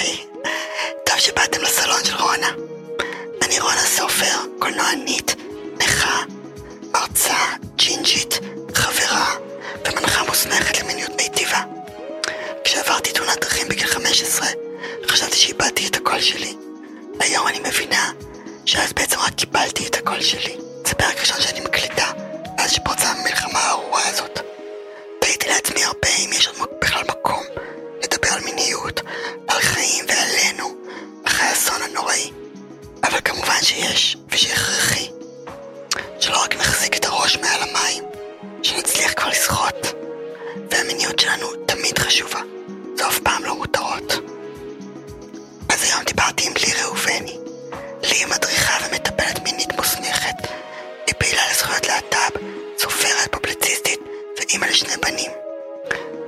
היי, טוב שבאתם לסלון של רונה. אני רונה סופר, קולנוענית, נכה, מרצה, ג'ינג'ית, חברה ומנחה מוסמכת למיניות מיטיבה. כשעברתי תאונת דרכים בגיל 15, חשבתי שאיבדתי את הקול שלי. היום אני מבינה שאז בעצם רק קיבלתי את הקול שלי. זה פרק ראשון שאני מקליטה, מאז שפרצה המלחמה הארורה הזאת. תהיתי לעצמי הרבה אם יש עוד בכלל מקום חיים ועלינו, אחרי האסון הנוראי. אבל כמובן שיש, ושהכרחי. שלא רק נחזיק את הראש מעל המים, שנצליח כבר לשחות. והמיניות שלנו תמיד חשובה, זו אף פעם לא מותרות. אז היום דיברתי עם לי ראובני. לי היא מדריכה ומטפלת מינית מוסמכת. היא פעילה לזכויות להט"ב, סופרת, פובליציסטית ואימא לשני בנים.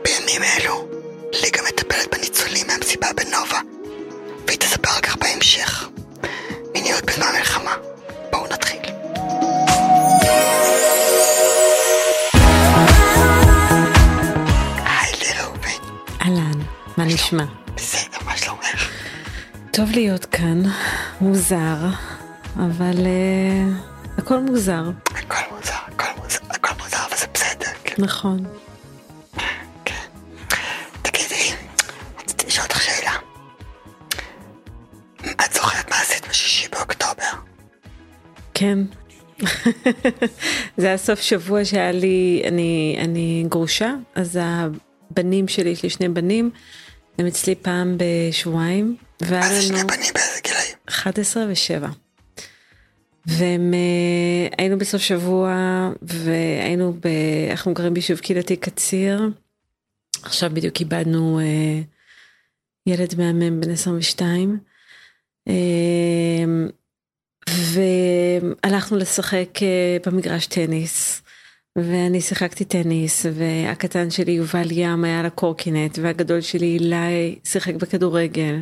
בימים אלו, לי גם מטפלת בניצולים מהמסיבה בנובה, והיא תספר על כך בהמשך. מיניות בזמן מלחמה. בואו נתחיל. היי לי ראובן. אהלן, מה נשמע? בסדר, מה שלומך? טוב להיות כאן, מוזר, אבל uh, הכל מוזר, הכל מוזר, הכל מוזר, הכל מוזר, אבל זה בסדר. כן. נכון. כן. זה היה סוף שבוע שהיה לי, אני, אני גרושה, אז הבנים שלי, יש לי שני בנים, הם אצלי פעם בשבועיים, והיה מה זה שני בנים באיזה גילאים? 11 ו-7. והם, אה, היינו בסוף שבוע, והיינו, ב, אנחנו גרים ביישוב קהילתי קציר. עכשיו בדיוק איבדנו אה, ילד מהמם בן 22. אה, והלכנו לשחק אה, במגרש טניס. ואני שיחקתי טניס, והקטן שלי יובל ים היה על הקורקינט, והגדול שלי אילי שיחק בכדורגל.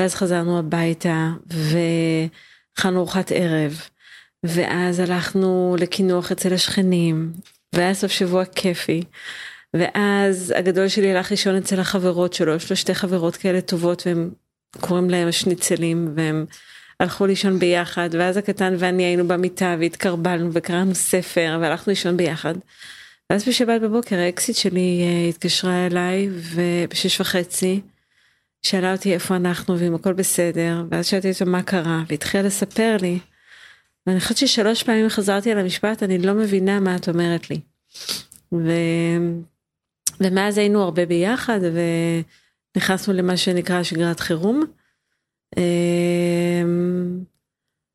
ואז חזרנו הביתה, ואכלנו ארוחת ערב, ואז הלכנו לקינוח אצל השכנים, והיה סוף שבוע כיפי. ואז הגדול שלי הלך לישון אצל החברות שלו, יש לו שתי חברות כאלה טובות, והם קוראים להם השניצלים, והם הלכו לישון ביחד, ואז הקטן ואני היינו במיטה והתקרבלנו וקראנו ספר והלכנו לישון ביחד. ואז בשבת בבוקר האקסיט שלי אה, התקשרה אליי ובשש וחצי שאלה אותי איפה אנחנו ואם הכל בסדר, ואז שאלתי אותה מה קרה והתחילה לספר לי. ואני חושבת ששלוש פעמים חזרתי על המשפט אני לא מבינה מה את אומרת לי. ו... ומאז היינו הרבה ביחד ונכנסנו למה שנקרא שגרת חירום. אמ,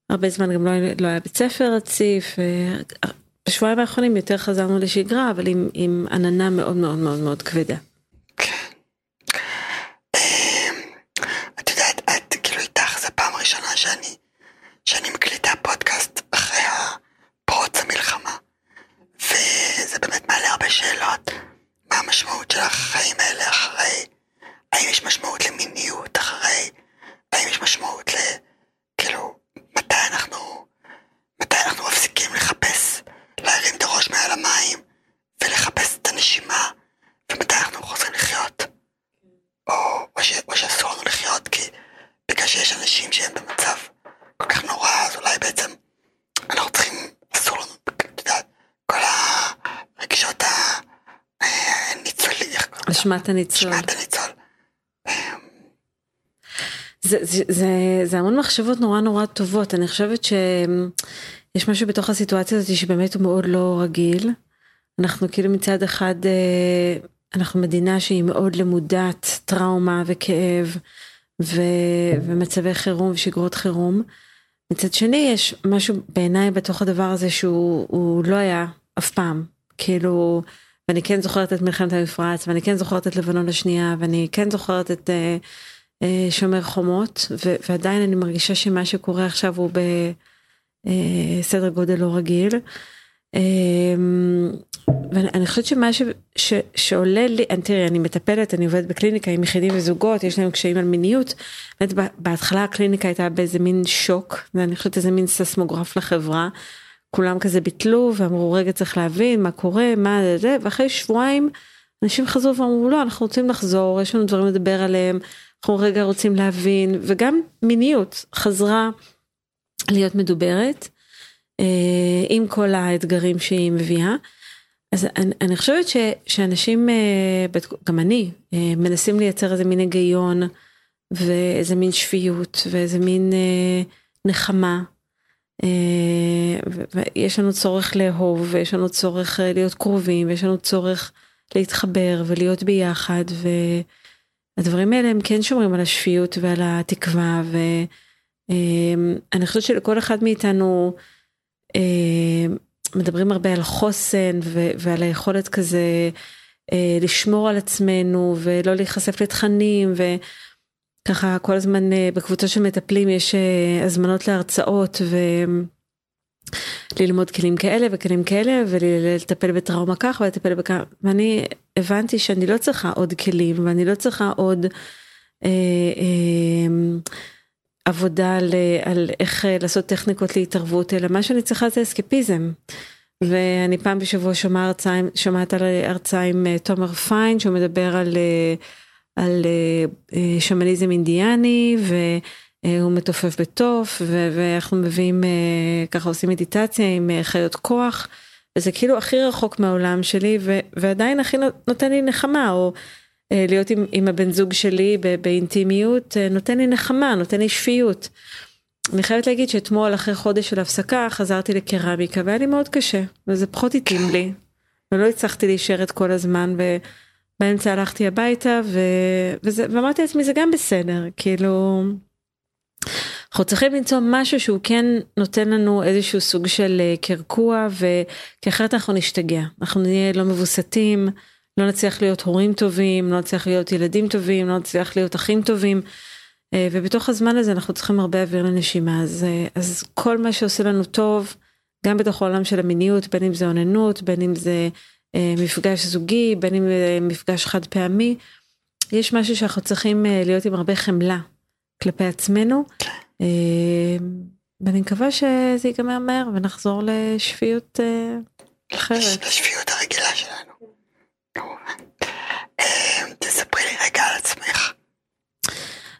הרבה זמן גם לא, לא היה בית ספר רציף, אה, בשבועיים האחרונים יותר חזרנו לשגרה, אבל עם, עם עננה מאוד מאוד מאוד מאוד כבדה. אמ, את יודעת, את כאילו איתך, זו פעם ראשונה שאני, שאני מקליטה פודקאסט אחרי פרוץ המלחמה. וזה באמת מעלה הרבה שאלות. מה המשמעות של החיים האלה אחרי? האם יש משמעות למיניות אחרי? האם יש משמעות ל... כאילו, מתי אנחנו... מתי אנחנו מפסיקים לחפש, להרים את הראש מעל המים ולחפש את הנשימה, ומתי אנחנו חוזרים לחיות? או, או, ש, או שאסור לנו לחיות כי בגלל שיש אנשים שהם במצב כל כך נורא, אז אולי בעצם אנחנו צריכים, אסור לנו, את יודעת, כל הרגשות הניצולי, איך קוראים לזה? אשמת הניצול. אשמת הניצול. זה, זה, זה, זה המון מחשבות נורא נורא טובות, אני חושבת שיש משהו בתוך הסיטואציה הזאת שבאמת הוא מאוד לא רגיל. אנחנו כאילו מצד אחד, אה, אנחנו מדינה שהיא מאוד למודת טראומה וכאב ו, ומצבי חירום ושגרות חירום. מצד שני יש משהו בעיניי בתוך הדבר הזה שהוא הוא לא היה אף פעם, כאילו, ואני כן זוכרת את מלחמת המפרץ ואני כן זוכרת את לבנון השנייה ואני כן זוכרת את אה, שומר חומות ו- ועדיין אני מרגישה שמה שקורה עכשיו הוא בסדר גודל לא רגיל. אה, ואני חושבת שמה ש, ש, שעולה לי, תראי אני מטפלת, אני עובדת בקליניקה עם יחידים וזוגות, יש להם קשיים על מיניות. באמת בהתחלה הקליניקה הייתה באיזה מין שוק, ואני חושבת איזה מין ססמוגרף לחברה. כולם כזה ביטלו ואמרו רגע צריך להבין מה קורה, מה זה, ואחרי שבועיים אנשים חזרו ואמרו לא אנחנו רוצים לחזור, יש לנו דברים לדבר עליהם, אנחנו רגע רוצים להבין, וגם מיניות חזרה להיות מדוברת, אה, עם כל האתגרים שהיא מביאה. אז אני, אני חושבת ש, שאנשים, אה, גם אני, אה, מנסים לייצר איזה מין היגיון ואיזה מין שפיות ואיזה מין נחמה. ויש לנו צורך לאהוב ויש לנו צורך להיות קרובים ויש לנו צורך להתחבר ולהיות ביחד והדברים האלה הם כן שומרים על השפיות ועל התקווה ואני חושבת שלכל אחד מאיתנו אה, מדברים הרבה על חוסן ו- ועל היכולת כזה אה, לשמור על עצמנו ולא להיחשף לתכנים וככה כל הזמן אה, בקבוצה של מטפלים יש הזמנות להרצאות וללמוד כלים כאלה וכלים כאלה ולטפל בטראומה כך ולטפל בכך ואני הבנתי שאני לא צריכה עוד כלים ואני לא צריכה עוד. אה, אה, עבודה על, על איך אה, לעשות טכניקות להתערבות, אלא מה שאני צריכה זה אסקפיזם. ואני פעם בשבוע שומע הרצאה, שומעת על הרצאה עם אה, תומר פיין, שהוא מדבר על, אה, על שמניזם אינדיאני, והוא מתופף בתוף, ואנחנו מביאים, ככה עושים מדיטציה עם חיות כוח, וזה כאילו הכי רחוק מהעולם שלי, ועדיין הכי נותן לי נחמה, או אה, להיות עם, עם הבן זוג שלי באינטימיות אה, נותן לי נחמה, נותן לי שפיות. אני חייבת להגיד שאתמול אחרי חודש של הפסקה חזרתי לקרמיקה והיה לי מאוד קשה וזה פחות התאים לי ולא הצלחתי להישאר את כל הזמן ובאמצע הלכתי הביתה ו... וזה... ואמרתי לעצמי זה גם בסדר כאילו אנחנו צריכים למצוא משהו שהוא כן נותן לנו איזשהו סוג של אה, קרקוע וכי אחרת אנחנו נשתגע אנחנו נהיה לא מבוסתים. לא נצליח להיות הורים טובים, לא נצליח להיות ילדים טובים, לא נצליח להיות אחים טובים. אה, ובתוך הזמן הזה אנחנו צריכים הרבה אוויר לנשימה, אז, אה, אז כל מה שעושה לנו טוב, גם בתוך העולם של המיניות, בין אם זה אוננות, בין אם זה מפגש זוגי, בין אם מפגש חד פעמי, יש משהו שאנחנו צריכים להיות עם הרבה חמלה כלפי עצמנו, ואני מקווה שזה ייגמר מהר ונחזור לשפיות אחרת. לשפיות הרגילה שלנו. אה, תספרי לי רגע על עצמך.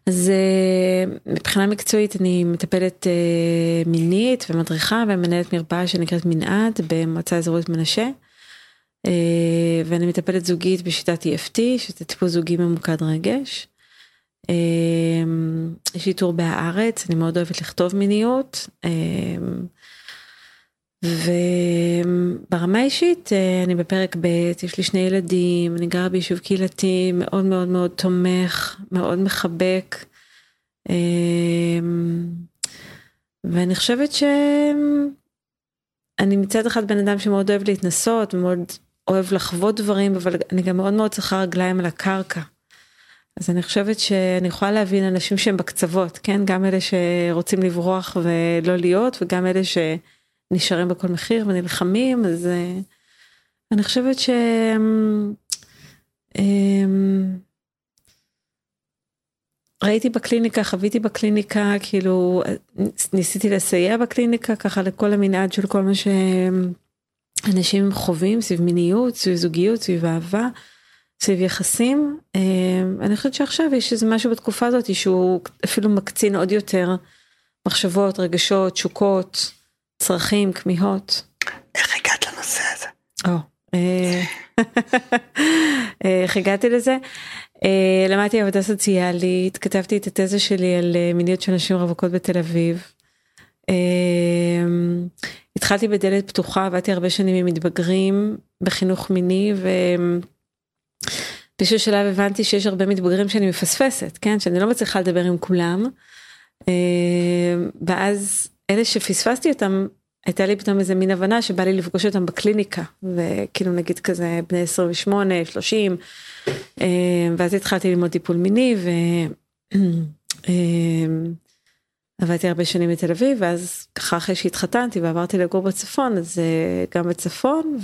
אז אה, מבחינה מקצועית אני מטפלת אה, מינית ומדריכה ומנהלת מרפאה שנקראת מנעד במועצה אזורית מנשה. ואני מטפלת זוגית בשיטת EFT שזה טיפול זוגי ממוקד רגש. יש לי טור בהארץ אני מאוד אוהבת לכתוב מיניות. וברמה האישית אה, אני בפרק ב', יש לי שני ילדים, אני גרה ביישוב קהילתי מאוד מאוד מאוד תומך, מאוד מחבק. אה, ואני חושבת שאני מצד אחד בן אדם שמאוד אוהב להתנסות, מאוד אוהב לחוות דברים, אבל אני גם מאוד מאוד צריכה רגליים על הקרקע. אז אני חושבת שאני יכולה להבין אנשים שהם בקצוות, כן? גם אלה שרוצים לברוח ולא להיות, וגם אלה ש... נשארים בכל מחיר ונלחמים אז אה, אני חושבת ש... אמ, ראיתי בקליניקה חוויתי בקליניקה כאילו ניסיתי לסייע בקליניקה ככה לכל המנעד של כל מה שאנשים חווים סביב מיניות סביב זוגיות סביב אהבה סביב יחסים אמ, אני חושבת שעכשיו יש איזה משהו בתקופה הזאת שהוא אפילו מקצין עוד יותר מחשבות רגשות תשוקות. צרכים, כמיהות. איך הגעת לנושא הזה? או, אה, איך הגעתי לזה? אה, למדתי עבודה סוציאלית, כתבתי את התזה שלי על אה, מיניות של נשים רווקות בתל אביב. התחלתי בדלת פתוחה, עבדתי הרבה שנים עם מתבגרים בחינוך מיני ובאיזשהו שלב הבנתי שיש הרבה מתבגרים שאני מפספסת, כן? שאני לא מצליחה לדבר עם כולם. ואז אלה שפספסתי אותם הייתה לי פתאום איזה מין הבנה שבא לי לפגוש אותם בקליניקה וכאילו נגיד כזה בני 28 30 אה, ואז התחלתי ללמוד טיפול מיני ועבדתי אה, הרבה שנים בתל אביב ואז ככה אחרי שהתחתנתי ועברתי לגור בצפון אז אה, גם בצפון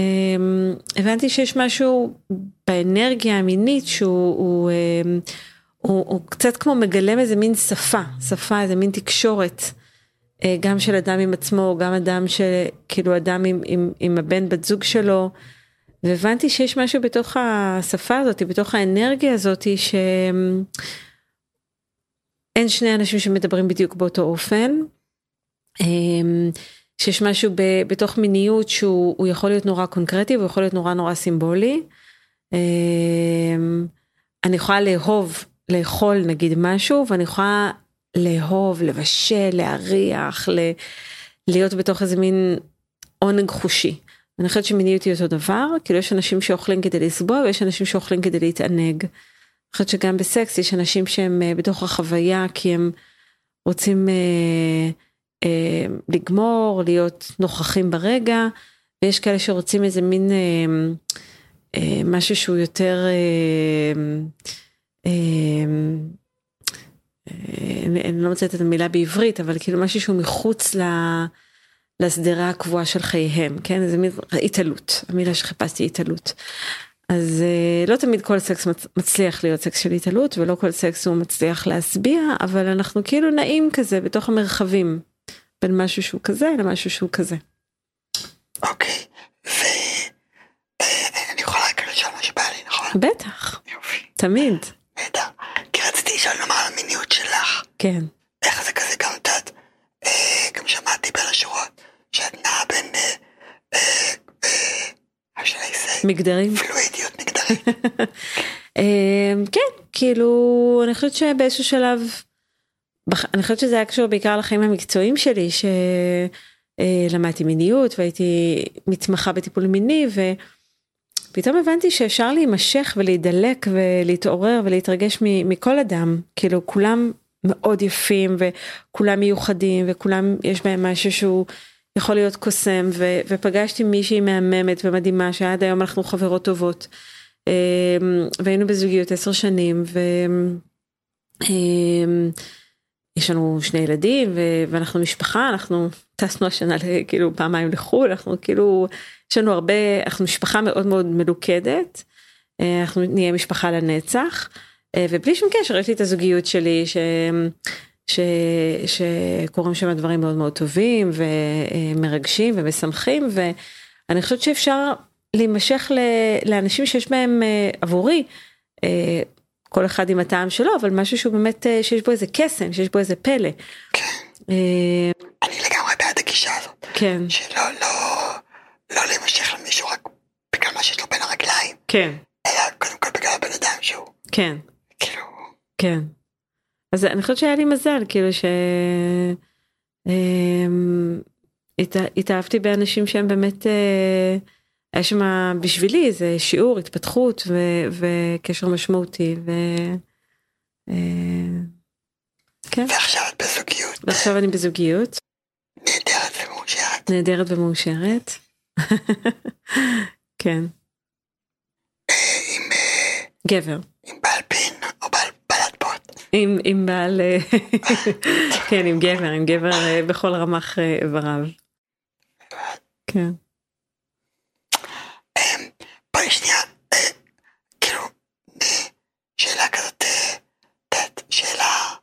והבנתי שיש משהו באנרגיה המינית שהוא הוא, הוא, הוא קצת כמו מגלם איזה מין שפה, שפה, איזה מין תקשורת, אה, גם של אדם עם עצמו, גם אדם שכאילו אדם עם, עם, עם הבן בת זוג שלו, והבנתי שיש משהו בתוך השפה הזאת, בתוך האנרגיה הזאת, שאין שני אנשים שמדברים בדיוק באותו אופן. שיש משהו ב, בתוך מיניות שהוא יכול להיות נורא קונקרטי והוא יכול להיות נורא נורא סימבולי. אמ, אני יכולה לאהוב, לאכול נגיד משהו ואני יכולה לאהוב, לבשל, להריח, ל... להיות בתוך איזה מין עונג חושי. אני חושבת שמיניות היא אותו דבר, כאילו יש אנשים שאוכלים כדי לסבוע ויש אנשים שאוכלים כדי להתענג. אני חושבת שגם בסקס יש אנשים שהם uh, בתוך החוויה כי הם רוצים uh, uh, לגמור, להיות נוכחים ברגע, ויש כאלה שרוצים איזה מין uh, uh, משהו שהוא יותר... Uh, uh, אני, אני לא מוצאת את המילה בעברית, אבל כאילו משהו שהוא מחוץ ל... לשדרה הקבועה של חייהם, כן? זה מין התעלות, המילה שחיפשתי התעלות. אז אה, לא תמיד כל סקס מצליח להיות סקס של התעלות ולא כל סקס הוא מצליח להשביע, אבל אנחנו כאילו נעים כזה בתוך המרחבים, בין משהו שהוא כזה למשהו שהוא כזה. אוקיי, ואני יכולה רק לשאול מה שבא לי, נכון? בטח. יופי. תמיד. נהדר. כי רציתי לשאול נאמר על המיניות שלך. כן. איך זה כזה גם את אה, גם שמעתי בין השורות, שאת נעה בין, אה, אה? מגדרים. פלואידיות מגדרית. כן, כאילו, אני חושבת שבאיזשהו שלב, אני חושבת שזה היה קשור בעיקר לחיים המקצועיים שלי, שלמדתי מיניות והייתי מתמחה בטיפול מיני, ופתאום הבנתי שאפשר להימשך ולהידלק ולהתעורר ולהתרגש מכל אדם, כאילו כולם מאוד יפים וכולם מיוחדים וכולם יש בהם משהו שהוא יכול להיות קוסם ו, ופגשתי מישהי מהממת ומדהימה שעד היום אנחנו חברות טובות. אמ, והיינו בזוגיות עשר שנים ויש אמ, לנו שני ילדים ואנחנו משפחה אנחנו טסנו השנה כאילו פעמיים לחו"ל אנחנו כאילו יש לנו הרבה אנחנו משפחה מאוד מאוד מלוכדת אה, אנחנו נהיה משפחה לנצח. אה, ובלי שום קשר יש לי את הזוגיות שלי ש... ש... שקורים שם דברים מאוד מאוד טובים ומרגשים ומשמחים ואני חושבת שאפשר להימשך ל... לאנשים שיש בהם אה, עבורי אה, כל אחד עם הטעם שלו אבל משהו שהוא באמת שיש בו איזה קסם שיש בו איזה פלא. אני לגמרי בעד הגישה הזאת. כן. שלא לא לא להימשך למישהו רק בגלל מה שיש לו בין הרגליים. כן. אלא קודם כל בגלל הבן אדם שהוא. כן. כאילו. כן. אז אני חושבת שהיה לי מזל כאילו ש... אמ, התאהבתי באנשים שהם באמת אה, היה שם בשבילי זה שיעור התפתחות ו, וקשר משמעותי ו... אה, כן. ועכשיו את בזוגיות. ועכשיו אני בזוגיות. נהדרת ומאושרת. נהדרת ומאושרת. כן. אה, עם... גבר. עם בעל פין או בעל בעלת פוט. עם, עם בעל, כן, עם גבר, עם גבר אה, בכל רמ"ח אה, איבריו. כן. אמ, בואי שנייה, אה, כאילו, שאלה כזאת, שאלה,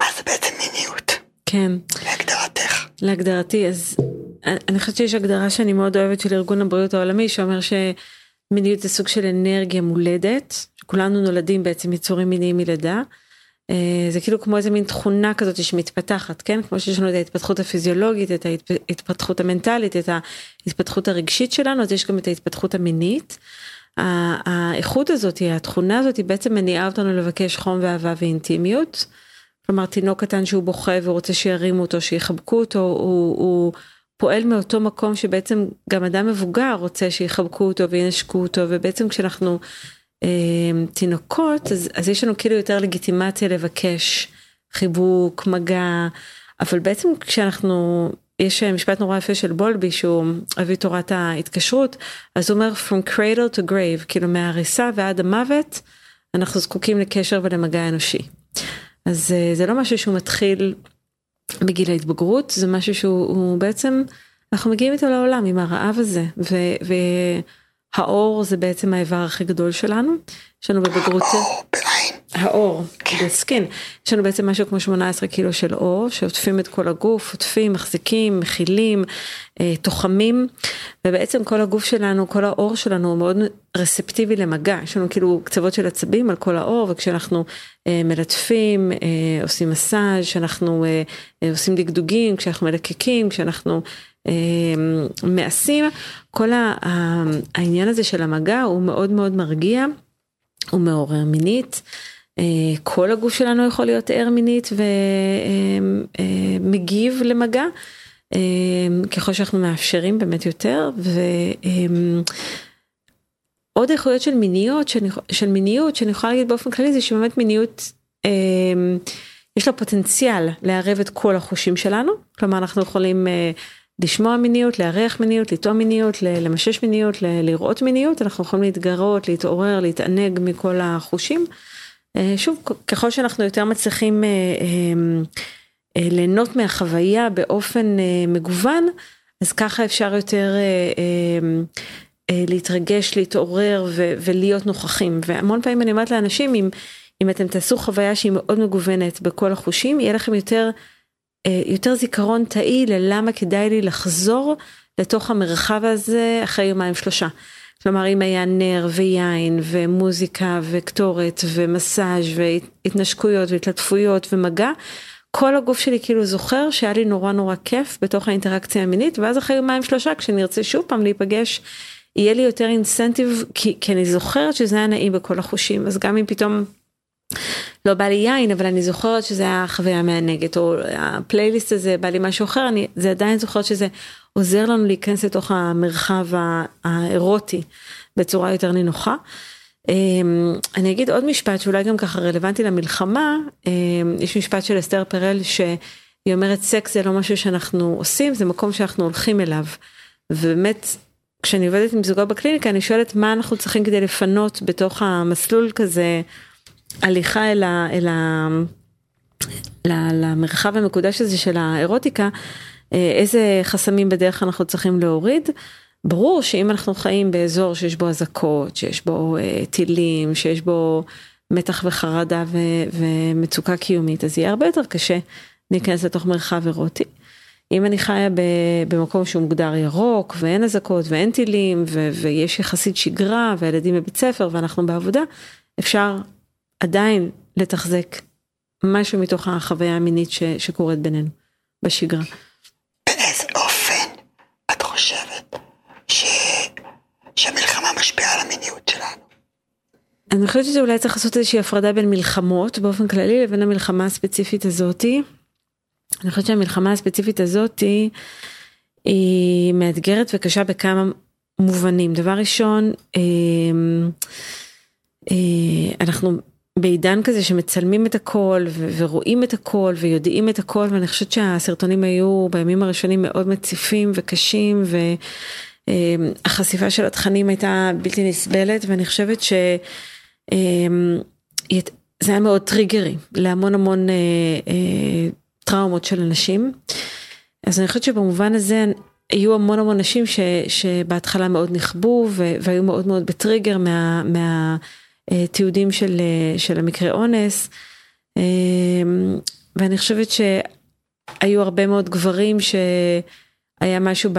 מה זה בעצם מיניות? כן. להגדרתך. להגדרתי, אז אני חושבת שיש הגדרה שאני מאוד אוהבת של ארגון הבריאות העולמי, שאומר ש... מיניות זה סוג של אנרגיה מולדת, כולנו נולדים בעצם יצורים מיניים מלידה. אה, זה כאילו כמו איזה מין תכונה כזאת שמתפתחת, כן? כמו שיש לנו את ההתפתחות הפיזיולוגית, את ההתפתחות המנטלית, את ההתפתחות הרגשית שלנו, אז יש גם את ההתפתחות המינית. האיכות הזאת, התכונה הזאת, היא בעצם מניעה אותנו לבקש חום ואהבה ואינטימיות. כלומר, תינוק קטן שהוא בוכה ורוצה שירימו אותו, שיחבקו אותו, הוא, הוא פועל מאותו מקום שבעצם גם אדם מבוגר רוצה שיחבקו אותו וינשקו אותו ובעצם כשאנחנו אה, תינוקות אז, אז יש לנו כאילו יותר לגיטימציה לבקש חיבוק מגע אבל בעצם כשאנחנו יש משפט נורא יפה של בולבי שהוא אבי תורת ההתקשרות אז הוא אומר from cradle to grave כאילו מההריסה ועד המוות אנחנו זקוקים לקשר ולמגע אנושי. אז אה, זה לא משהו שהוא מתחיל בגיל ההתבגרות זה משהו שהוא בעצם אנחנו מגיעים איתו לעולם עם הרעב הזה ו, והאור זה בעצם האיבר הכי גדול שלנו. יש לנו בבגרות. האור כן. בסקין. יש לנו בעצם משהו כמו 18 קילו של עור, שעוטפים את כל הגוף, עוטפים, מחזיקים, מכילים, אה, תוחמים, ובעצם כל הגוף שלנו, כל העור שלנו הוא מאוד רספטיבי למגע. יש לנו כאילו קצוות של עצבים על כל העור, וכשאנחנו אה, מלטפים, אה, עושים מסאז', כשאנחנו אה, אה, עושים דגדוגים, כשאנחנו מלקקים, כשאנחנו אה, מעשים, כל העניין הזה של המגע הוא מאוד מאוד מרגיע. הוא מעורר מינית. אה, כל הגוף שלנו יכול להיות ער מינית ומגיב למגע. אה, ככל שאנחנו מאפשרים באמת יותר. ועוד איכויות של מיניות, שאני, של מיניות שאני יכולה להגיד באופן כללי זה שבאמת מיניות אה, יש לה פוטנציאל לערב את כל החושים שלנו. כלומר אנחנו יכולים אה, לשמוע מיניות, לארח מיניות, לטעום מיניות, למשש מיניות, לראות מיניות, אנחנו יכולים להתגרות, להתעורר, להתענג מכל החושים. אה, שוב, ככל שאנחנו יותר מצליחים אה, אה, ליהנות מהחוויה באופן מגוון, אז ככה אפשר יותר להתרגש, להתעורר ולהיות נוכחים. והמון פעמים אני אומרת לאנשים, אם, אם אתם תעשו חוויה שהיא מאוד מגוונת בכל החושים, יהיה לכם יותר יותר זיכרון תאי ללמה כדאי לי לחזור לתוך המרחב הזה אחרי יומיים שלושה. כלומר אם היה נר ויין ומוזיקה וקטורת ומסאז' והתנשקויות והתלטפויות ומגע, כל הגוף שלי כאילו זוכר שהיה לי נורא נורא כיף בתוך האינטראקציה המינית ואז אחרי יומיים שלושה כשנרצה שוב פעם להיפגש יהיה לי יותר אינסנטיב כי, כי אני זוכרת שזה היה נעים בכל החושים. אז גם אם פתאום לא בא לי יין אבל אני זוכרת שזה היה חוויה מענגת או הפלייליסט הזה בא לי משהו אחר אני זה עדיין זוכרת שזה עוזר לנו להיכנס לתוך המרחב האירוטי בצורה יותר נינוחה. אמ, אני אגיד עוד משפט שאולי גם ככה רלוונטי למלחמה אמ, יש משפט של אסתר פרל שהיא אומרת סקס זה לא משהו שאנחנו עושים זה מקום שאנחנו הולכים אליו. ובאמת כשאני עובדת עם זוגות בקליניקה אני שואלת מה אנחנו צריכים כדי לפנות בתוך המסלול כזה הליכה אל, ה, אל ה, למרחב המקודש הזה של האירוטיקה, איזה חסמים בדרך אנחנו צריכים להוריד. ברור שאם אנחנו חיים באזור שיש בו אזעקות, שיש בו אה, טילים, שיש בו מתח וחרדה ו, ומצוקה קיומית, אז יהיה הרבה יותר קשה להיכנס לתוך מרחב אירוטי. אם אני חיה ב, במקום שהוא מוגדר ירוק ואין אזעקות ואין טילים ו, ויש יחסית שגרה והילדים בבית ספר ואנחנו בעבודה, אפשר עדיין לתחזק משהו מתוך החוויה המינית ש, שקורית בינינו בשגרה. באיזה אופן את חושבת ש... שהמלחמה משפיעה על המיניות שלנו? אני חושבת שאולי צריך לעשות איזושהי הפרדה בין מלחמות באופן כללי לבין המלחמה הספציפית הזאתי. אני חושבת שהמלחמה הספציפית הזאתי היא מאתגרת וקשה בכמה מובנים. דבר ראשון, אה, אה, אנחנו בעידן כזה שמצלמים את הכל ו- ורואים את הכל ויודעים את הכל ואני חושבת שהסרטונים היו בימים הראשונים מאוד מציפים וקשים והחשיפה של התכנים הייתה בלתי נסבלת ואני חושבת שזה היה מאוד טריגרי להמון המון אה, אה, טראומות של אנשים. אז אני חושבת שבמובן הזה היו המון המון נשים ש, שבהתחלה מאוד נכבו ו, והיו מאוד מאוד בטריגר מה, מה תיעודים של, של המקרה אונס. ואני חושבת שהיו הרבה מאוד גברים שהיה משהו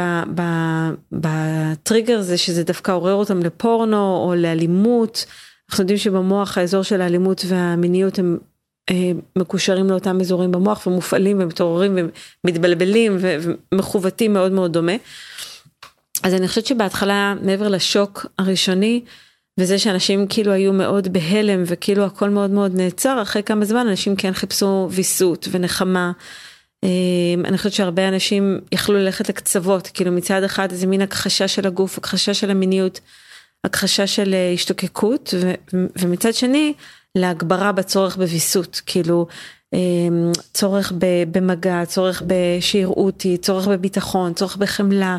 בטריגר הזה שזה דווקא עורר אותם לפורנו או לאלימות. אנחנו יודעים שבמוח האזור של האלימות והמיניות הם מקושרים לאותם אזורים במוח ומופעלים ומתעוררים ומתבלבלים ומכוותים מאוד מאוד דומה. אז אני חושבת שבהתחלה מעבר לשוק הראשוני וזה שאנשים כאילו היו מאוד בהלם וכאילו הכל מאוד מאוד נעצר אחרי כמה זמן אנשים כן חיפשו ויסות ונחמה. אני חושבת שהרבה אנשים יכלו ללכת לקצוות כאילו מצד אחד איזה מין הכחשה של הגוף הכחשה של המיניות הכחשה של השתוקקות ומצד שני להגברה בצורך בוויסות, כאילו צורך במגע, צורך שיראו אותי, צורך בביטחון, צורך בחמלה,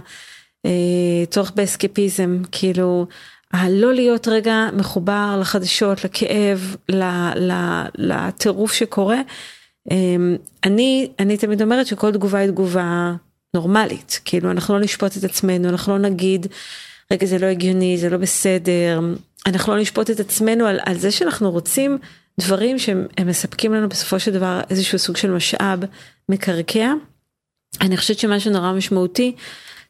צורך באסקפיזם, כאילו הלא להיות רגע מחובר לחדשות, לכאב, לטירוף שקורה. אני, אני תמיד אומרת שכל תגובה היא תגובה נורמלית, כאילו אנחנו לא נשפוט את עצמנו, אנחנו לא נגיד רגע זה לא הגיוני, זה לא בסדר, אנחנו לא נשפוט את עצמנו על, על זה שאנחנו רוצים דברים שהם מספקים לנו בסופו של דבר איזשהו סוג של משאב מקרקע. אני חושבת שמה שנורא משמעותי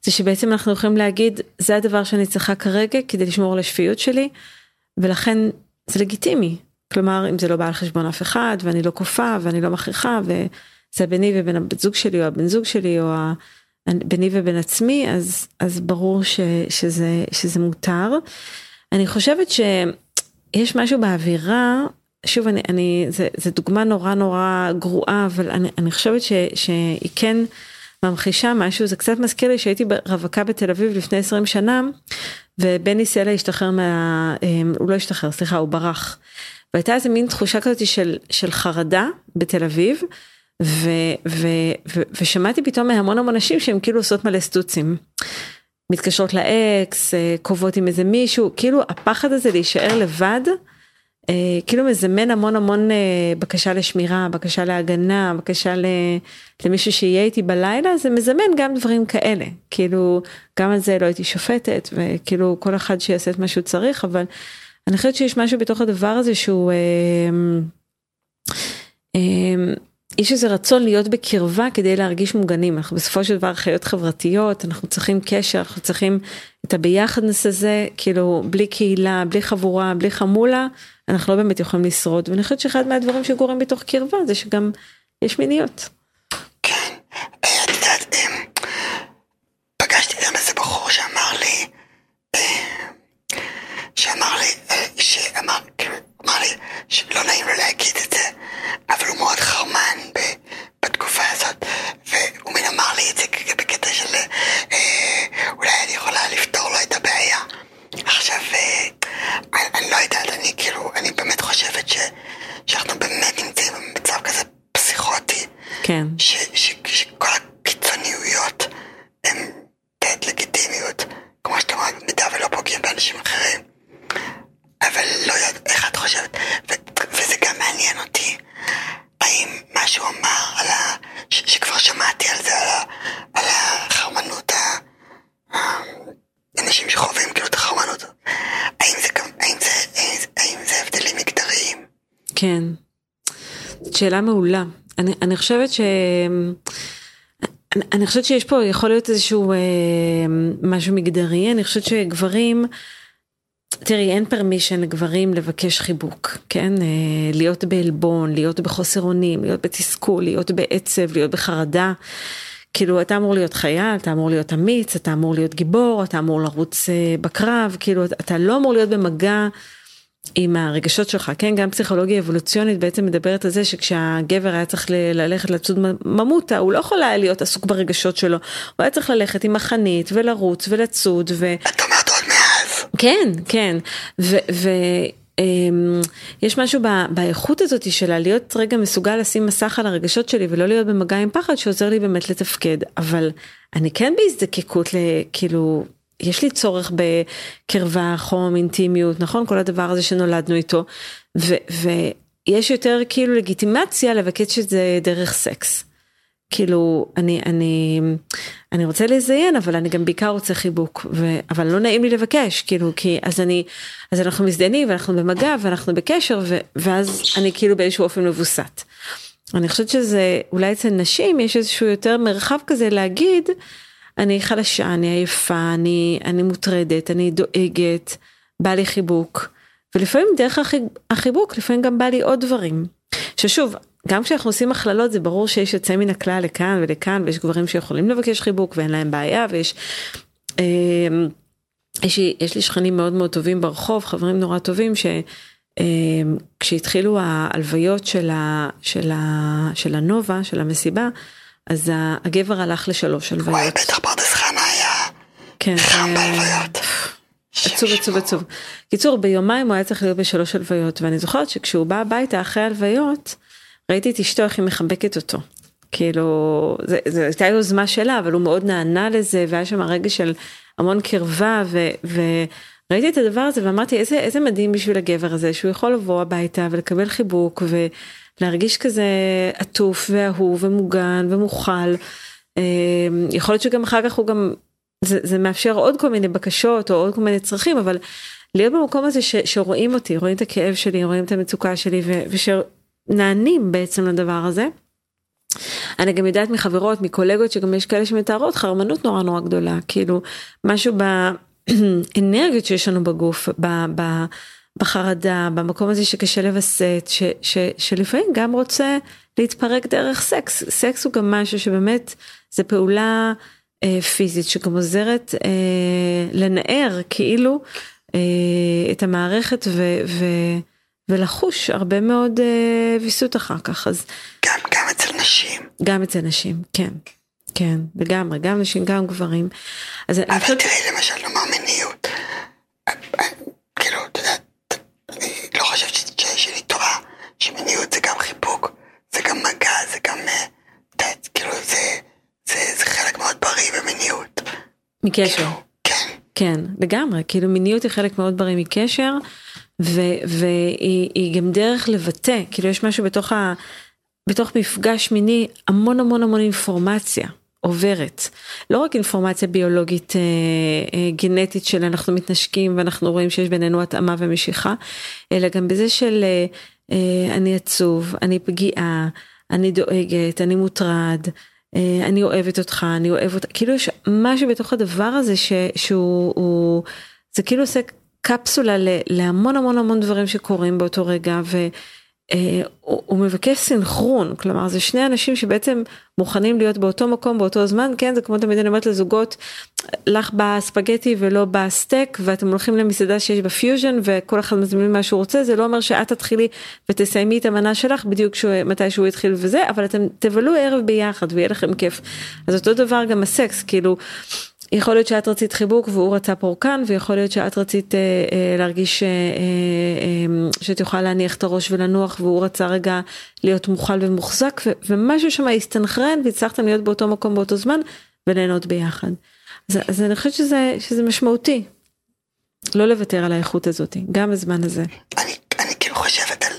זה שבעצם אנחנו יכולים להגיד זה הדבר שאני צריכה כרגע כדי לשמור על השפיות שלי ולכן זה לגיטימי. כלומר אם זה לא בא על חשבון אף אחד ואני לא כופה ואני לא מכריחה וזה ביני ובין הבת זוג שלי או הבן זוג שלי או ביני ובין עצמי אז אז ברור ש, שזה שזה מותר. אני חושבת שיש משהו באווירה שוב אני אני זה, זה דוגמה נורא נורא גרועה אבל אני, אני חושבת ש, שהיא כן ממחישה משהו זה קצת מזכיר לי שהייתי רווקה בתל אביב לפני 20 שנה ובני סלע השתחרר מה אמ, הוא לא השתחרר סליחה הוא ברח. והייתה איזה מין תחושה כזאת של של חרדה בתל אביב ו, ו, ו, ושמעתי פתאום מהמון המון נשים שהם כאילו עושות מלא סטוצים. מתקשרות לאקס, אה, קובעות עם איזה מישהו, כאילו הפחד הזה להישאר לבד, אה, כאילו מזמן המון המון אה, בקשה לשמירה, בקשה להגנה, בקשה למישהו שיהיה איתי בלילה, זה מזמן גם דברים כאלה, כאילו גם על זה לא הייתי שופטת, וכאילו כל אחד שיעשה את מה שהוא צריך, אבל אני חושבת שיש משהו בתוך הדבר הזה שהוא... יש איזה רצון להיות בקרבה כדי להרגיש מוגנים. אנחנו בסופו של דבר חיות חברתיות אנחנו צריכים קשר אנחנו צריכים את הביחדנס הזה כאילו בלי קהילה בלי חבורה בלי חמולה אנחנו לא באמת יכולים לשרוד. ואני חושבת שאחד מהדברים שקורים בתוך קרבה זה שגם יש מיניות. כן, יודעת, אמ, פגשתי גם איזה בחור שאמר לי, אמ, שאמר לי, שאמר, אמר לי שלא נעים לו להגיד את זה, אבל הוא מאוד חרמן בתקופה הזאת, והוא מין אמר לי את זה בקטע של אה, אולי אני יכולה לפתור לו את הבעיה. עכשיו, אה, אני, אני לא יודעת, אני כאילו, אני באמת חושבת ש, שאנחנו באמת נמצאים במצב כזה פסיכוטי. כן. ש, ש, שכל הקיצוניות הן תת לגיטימיות, כמו שאתה אומר, במידה ולא פוגעים באנשים אחרים. אבל לא יודעת איך את חושבת, ו, וזה גם מעניין אותי, האם מה שהוא אמר על ה... ש, שכבר שמעתי על זה, על, ה, על החרמנות, ה, אנשים שחווים כאילו את החרמנות, האם זה, האם זה, האם זה, האם זה הבדלים מגדריים? כן, שאלה מעולה. אני, אני חושבת ש... אני, אני חושבת שיש פה יכול להיות איזשהו אה, משהו מגדרי אני חושבת שגברים תראי אין פרמישן לגברים לבקש חיבוק כן אה, להיות בעלבון להיות בחוסר אונים להיות בתסכול להיות בעצב להיות בחרדה. כאילו אתה אמור להיות חייל אתה אמור להיות אמיץ אתה אמור להיות גיבור אתה אמור לרוץ אה, בקרב כאילו אתה לא אמור להיות במגע עם הרגשות שלך כן גם פסיכולוגיה אבולוציונית בעצם מדברת על זה שכשהגבר היה צריך ללכת לצוד ממותה הוא לא יכול היה להיות עסוק ברגשות שלו הוא היה צריך ללכת עם החנית ולרוץ ולצוד ו... את אומרת. כן כן ויש משהו באיכות הזאת שלה להיות רגע מסוגל לשים מסך על הרגשות שלי ולא להיות במגע עם פחד שעוזר לי באמת לתפקד אבל אני כן בהזדקקות לכאילו יש לי צורך בקרבה, חום, אינטימיות, נכון? כל הדבר הזה שנולדנו איתו. ויש יותר כאילו לגיטימציה לבקש את זה דרך סקס. כאילו אני אני אני רוצה לזיין אבל אני גם בעיקר רוצה חיבוק ו, אבל לא נעים לי לבקש כאילו כי אז אני אז אנחנו מזדיינים ואנחנו במגע ואנחנו בקשר ו, ואז אני כאילו באיזשהו אופן מבוסת. אני חושבת שזה אולי אצל נשים יש איזשהו יותר מרחב כזה להגיד אני חלשה, אני עייפה, אני, אני מוטרדת, אני דואגת, בא לי חיבוק. ולפעמים דרך החיבוק, לפעמים גם בא לי עוד דברים. ששוב, גם כשאנחנו עושים הכללות זה ברור שיש יוצא מן הכלל לכאן ולכאן ויש גברים שיכולים לבקש חיבוק ואין להם בעיה ויש אה, יש לי, יש לי שכנים מאוד מאוד טובים ברחוב חברים נורא טובים שכשהתחילו אה, ההלוויות של, ה, של, ה, של הנובה של המסיבה אז הגבר הלך לשלוש הלוויות. וואי, בטח פרדס חנה היה כן, חם בהלוויות. עצוב עצוב עצוב. קיצור ביומיים הוא היה צריך להיות בשלוש הלוויות ואני זוכרת שכשהוא בא הביתה אחרי הלוויות ראיתי את אשתו איך היא מחבקת אותו. כאילו זו הייתה יוזמה שלה אבל הוא מאוד נענה לזה והיה שם רגע של המון קרבה ו, וראיתי את הדבר הזה ואמרתי איזה איזה מדהים בשביל הגבר הזה שהוא יכול לבוא הביתה ולקבל חיבוק ו... להרגיש כזה עטוף ואהוב ומוגן ומוכל. אמ, יכול להיות שגם אחר כך הוא גם זה, זה מאפשר עוד כל מיני בקשות או עוד כל מיני צרכים, אבל להיות במקום הזה ש, שרואים אותי, רואים את הכאב שלי, רואים את המצוקה שלי, ו, ושנענים בעצם לדבר הזה. אני גם יודעת מחברות, מקולגות, שגם יש כאלה שמתארות חרמנות נורא נורא גדולה, כאילו, משהו באנרגיות שיש לנו בגוף, ב, ב, בחרדה, במקום הזה שקשה לווסת, ש, ש, שלפעמים גם רוצה להתפרק דרך סקס. סקס הוא גם משהו שבאמת, זה פעולה אה, פיזית שגם עוזרת אה, לנער כאילו אה, את המערכת ו, ו, ולחוש הרבה מאוד אה, ויסות אחר כך. אז... גם, גם אצל נשים. גם אצל נשים, כן. כן, לגמרי, גם נשים, גם גברים. אז אבל חושבת... תראי, למשל, נאמר מיניות. כאילו, אתה יודע, אני לא חושבת שאני טועה, שמיניות זה גם חיבוק, זה גם מגע, זה גם... אה, כאילו, זה... זה, זה חלק מאוד בריא במיניות. מקשר. כאילו, כן. כן, לגמרי, כאילו מיניות היא חלק מאוד בריא מקשר, והיא גם דרך לבטא, כאילו יש משהו בתוך, ה, בתוך מפגש מיני, המון המון המון אינפורמציה עוברת. לא רק אינפורמציה ביולוגית אה, אה, גנטית של אנחנו מתנשקים ואנחנו רואים שיש בינינו התאמה ומשיכה, אלא גם בזה של אה, אה, אני עצוב, אני פגיעה, אני דואגת, אני מוטרד. אה, אני אוהבת אותך, אני אוהב אותך, כאילו יש משהו בתוך הדבר הזה ש, שהוא, הוא, זה כאילו עושה קפסולה להמון המון המון דברים שקורים באותו רגע, ו... אה, מבקש סינכרון, כלומר זה שני אנשים שבעצם מוכנים להיות באותו מקום באותו זמן, כן זה כמו תמיד אני אומרת לזוגות, לך בא ספגטי ולו בא סטייק ואתם הולכים למסעדה שיש בה פיוז'ן וכל אחד מזמין מה שהוא רוצה, זה לא אומר שאת תתחילי ותסיימי את המנה שלך בדיוק שהוא, מתי שהוא התחיל וזה, אבל אתם תבלו ערב ביחד ויהיה לכם כיף. אז אותו דבר גם הסקס, כאילו יכול להיות שאת רצית חיבוק והוא רצה פורקן ויכול להיות שאת רצית אה, אה, להרגיש אה, אה, אה, שאת יכולה להניח את הראש ולנוח והוא רצה רגע להיות מוכל ומוחזק ו, ומשהו שם הסתנכרן והצלחתם להיות באותו מקום באותו זמן וליהנות ביחד. אז, אז אני חושבת שזה, שזה משמעותי. לא לוותר על האיכות הזאת, גם בזמן הזה. אני, אני כאילו חושבת על,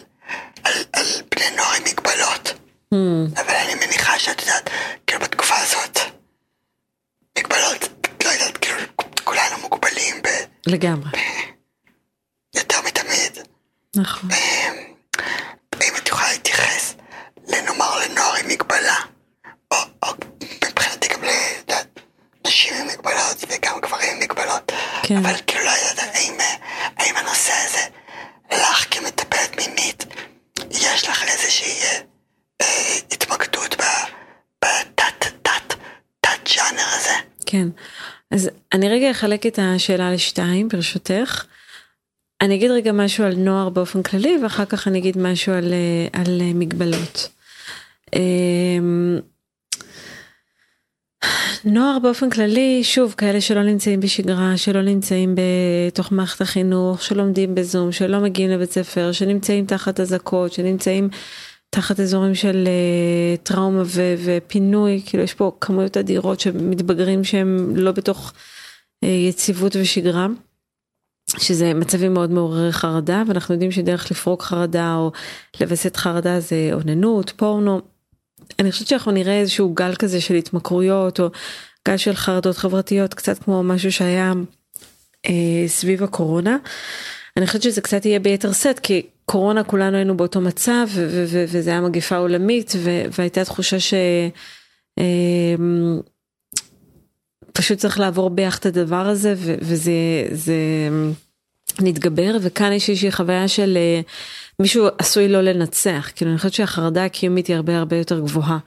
על, על בני נוער עם מגבלות, hmm. אבל אני מניחה שאת יודעת, כאילו בתקופה הזאת, מגבלות כולנו מוגבלים ב... לגמרי. יותר מתמיד. נכון. אם את יכולה להתייחס לנאמר לנוער עם מגבלה, או, או מבחינתי גם לנשים עם מגבלות וגם גברים עם מגבלות, כן. אבל כאילו לא יודעת האם, האם הנושא הזה לך כמטפלת מינית, יש לך איזושהי אה, התמקדות בתת תת תת ג'אנר הזה? כן. אז אני אחלק את השאלה לשתיים ברשותך. אני אגיד רגע משהו על נוער באופן כללי ואחר כך אני אגיד משהו על, אה, על אה, מגבלות. אמ, נוער באופן כללי, שוב, כאלה שלא נמצאים בשגרה, שלא נמצאים בתוך מערכת החינוך, שלומדים בזום, שלא מגיעים לבית ספר, שנמצאים תחת אזעקות, שנמצאים תחת אזורים של uh, טראומה ו- ופינוי, כאילו יש פה כמויות אדירות שמתבגרים שהם לא בתוך יציבות ושגרה, שזה מצבים מאוד מעוררי חרדה, ואנחנו יודעים שדרך לפרוק חרדה או לווסת חרדה זה אוננות, פורנו. אני חושבת שאנחנו נראה איזשהו גל כזה של התמכרויות או גל של חרדות חברתיות, קצת כמו משהו שהיה uh, סביב הקורונה. אני חושבת שזה קצת יהיה ביתר שאת, כי קורונה כולנו היינו באותו מצב, וזה היה מגיפה עולמית, והייתה תחושה ש... אמ, פשוט צריך לעבור ביחד את הדבר הזה, וזה זה נתגבר, וכאן יש איזושהי חוויה של אה, מישהו עשוי לא לנצח, כאילו אני חושבת שהחרדה הקיומית היא הרבה הרבה יותר גבוהה.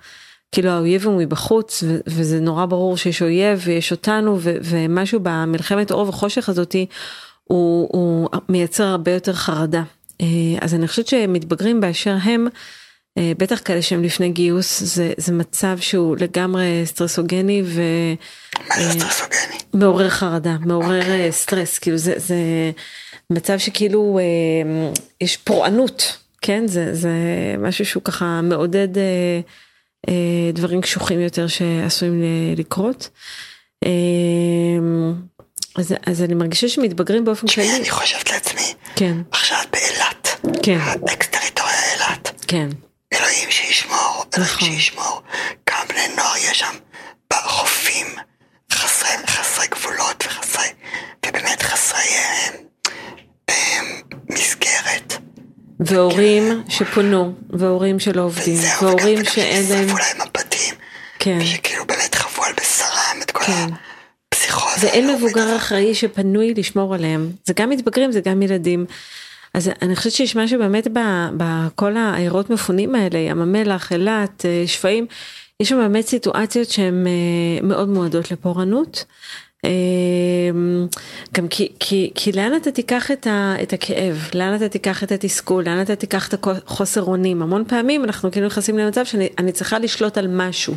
כאילו האויב הוא מבחוץ וזה נורא ברור שיש אויב ויש אותנו ומשהו במלחמת אור וחושך הזאתי הוא, הוא מייצר הרבה יותר חרדה. אה, אז אני חושבת שמתבגרים באשר הם, בטח כאלה שהם לפני גיוס, זה, זה מצב שהוא לגמרי סטרסוגני ו... מה זה אה, חרדה, מעורר okay. אוקיי. סטרס, כאילו זה, זה מצב שכאילו יש פורענות, כן? זה, זה משהו שהוא ככה מעודד דברים קשוחים יותר שעשויים לקרות. אז, אז אני מרגישה שמתבגרים באופן כללי. אני חושבת לעצמי, כן. עכשיו באילת, כן. אקס טריטוריה אילת, כן. אלוהים שישמור, אלוהים נכון. שישמור. כמה בני נוער יש שם בחופים, חסרי, חסרי גבולות וחסרי, ובאמת חסרי אה, אה, מסגרת. והורים כן. שפונו, והורים שלא עובדים, וזהו, והורים שאין להם... וגם להם הבתים. כן. ושכאילו באמת חוו על בשרם את כל כן. הפסיכוזה. ואין מבוגר אחראי שפנוי לשמור עליהם. זה גם מתבגרים, זה גם ילדים. אז אני חושבת שיש משהו באמת בכל העיירות מפונים האלה, ים המלח, אילת, אה, שפיים, יש שם באמת סיטואציות שהן אה, מאוד מועדות לפורענות. אה, גם כי, כי, כי לאן אתה תיקח את, ה, את הכאב, לאן אתה תיקח את התסכול, לאן אתה תיקח את החוסר אונים. המון פעמים אנחנו כאילו נכנסים למצב שאני אני צריכה לשלוט על משהו.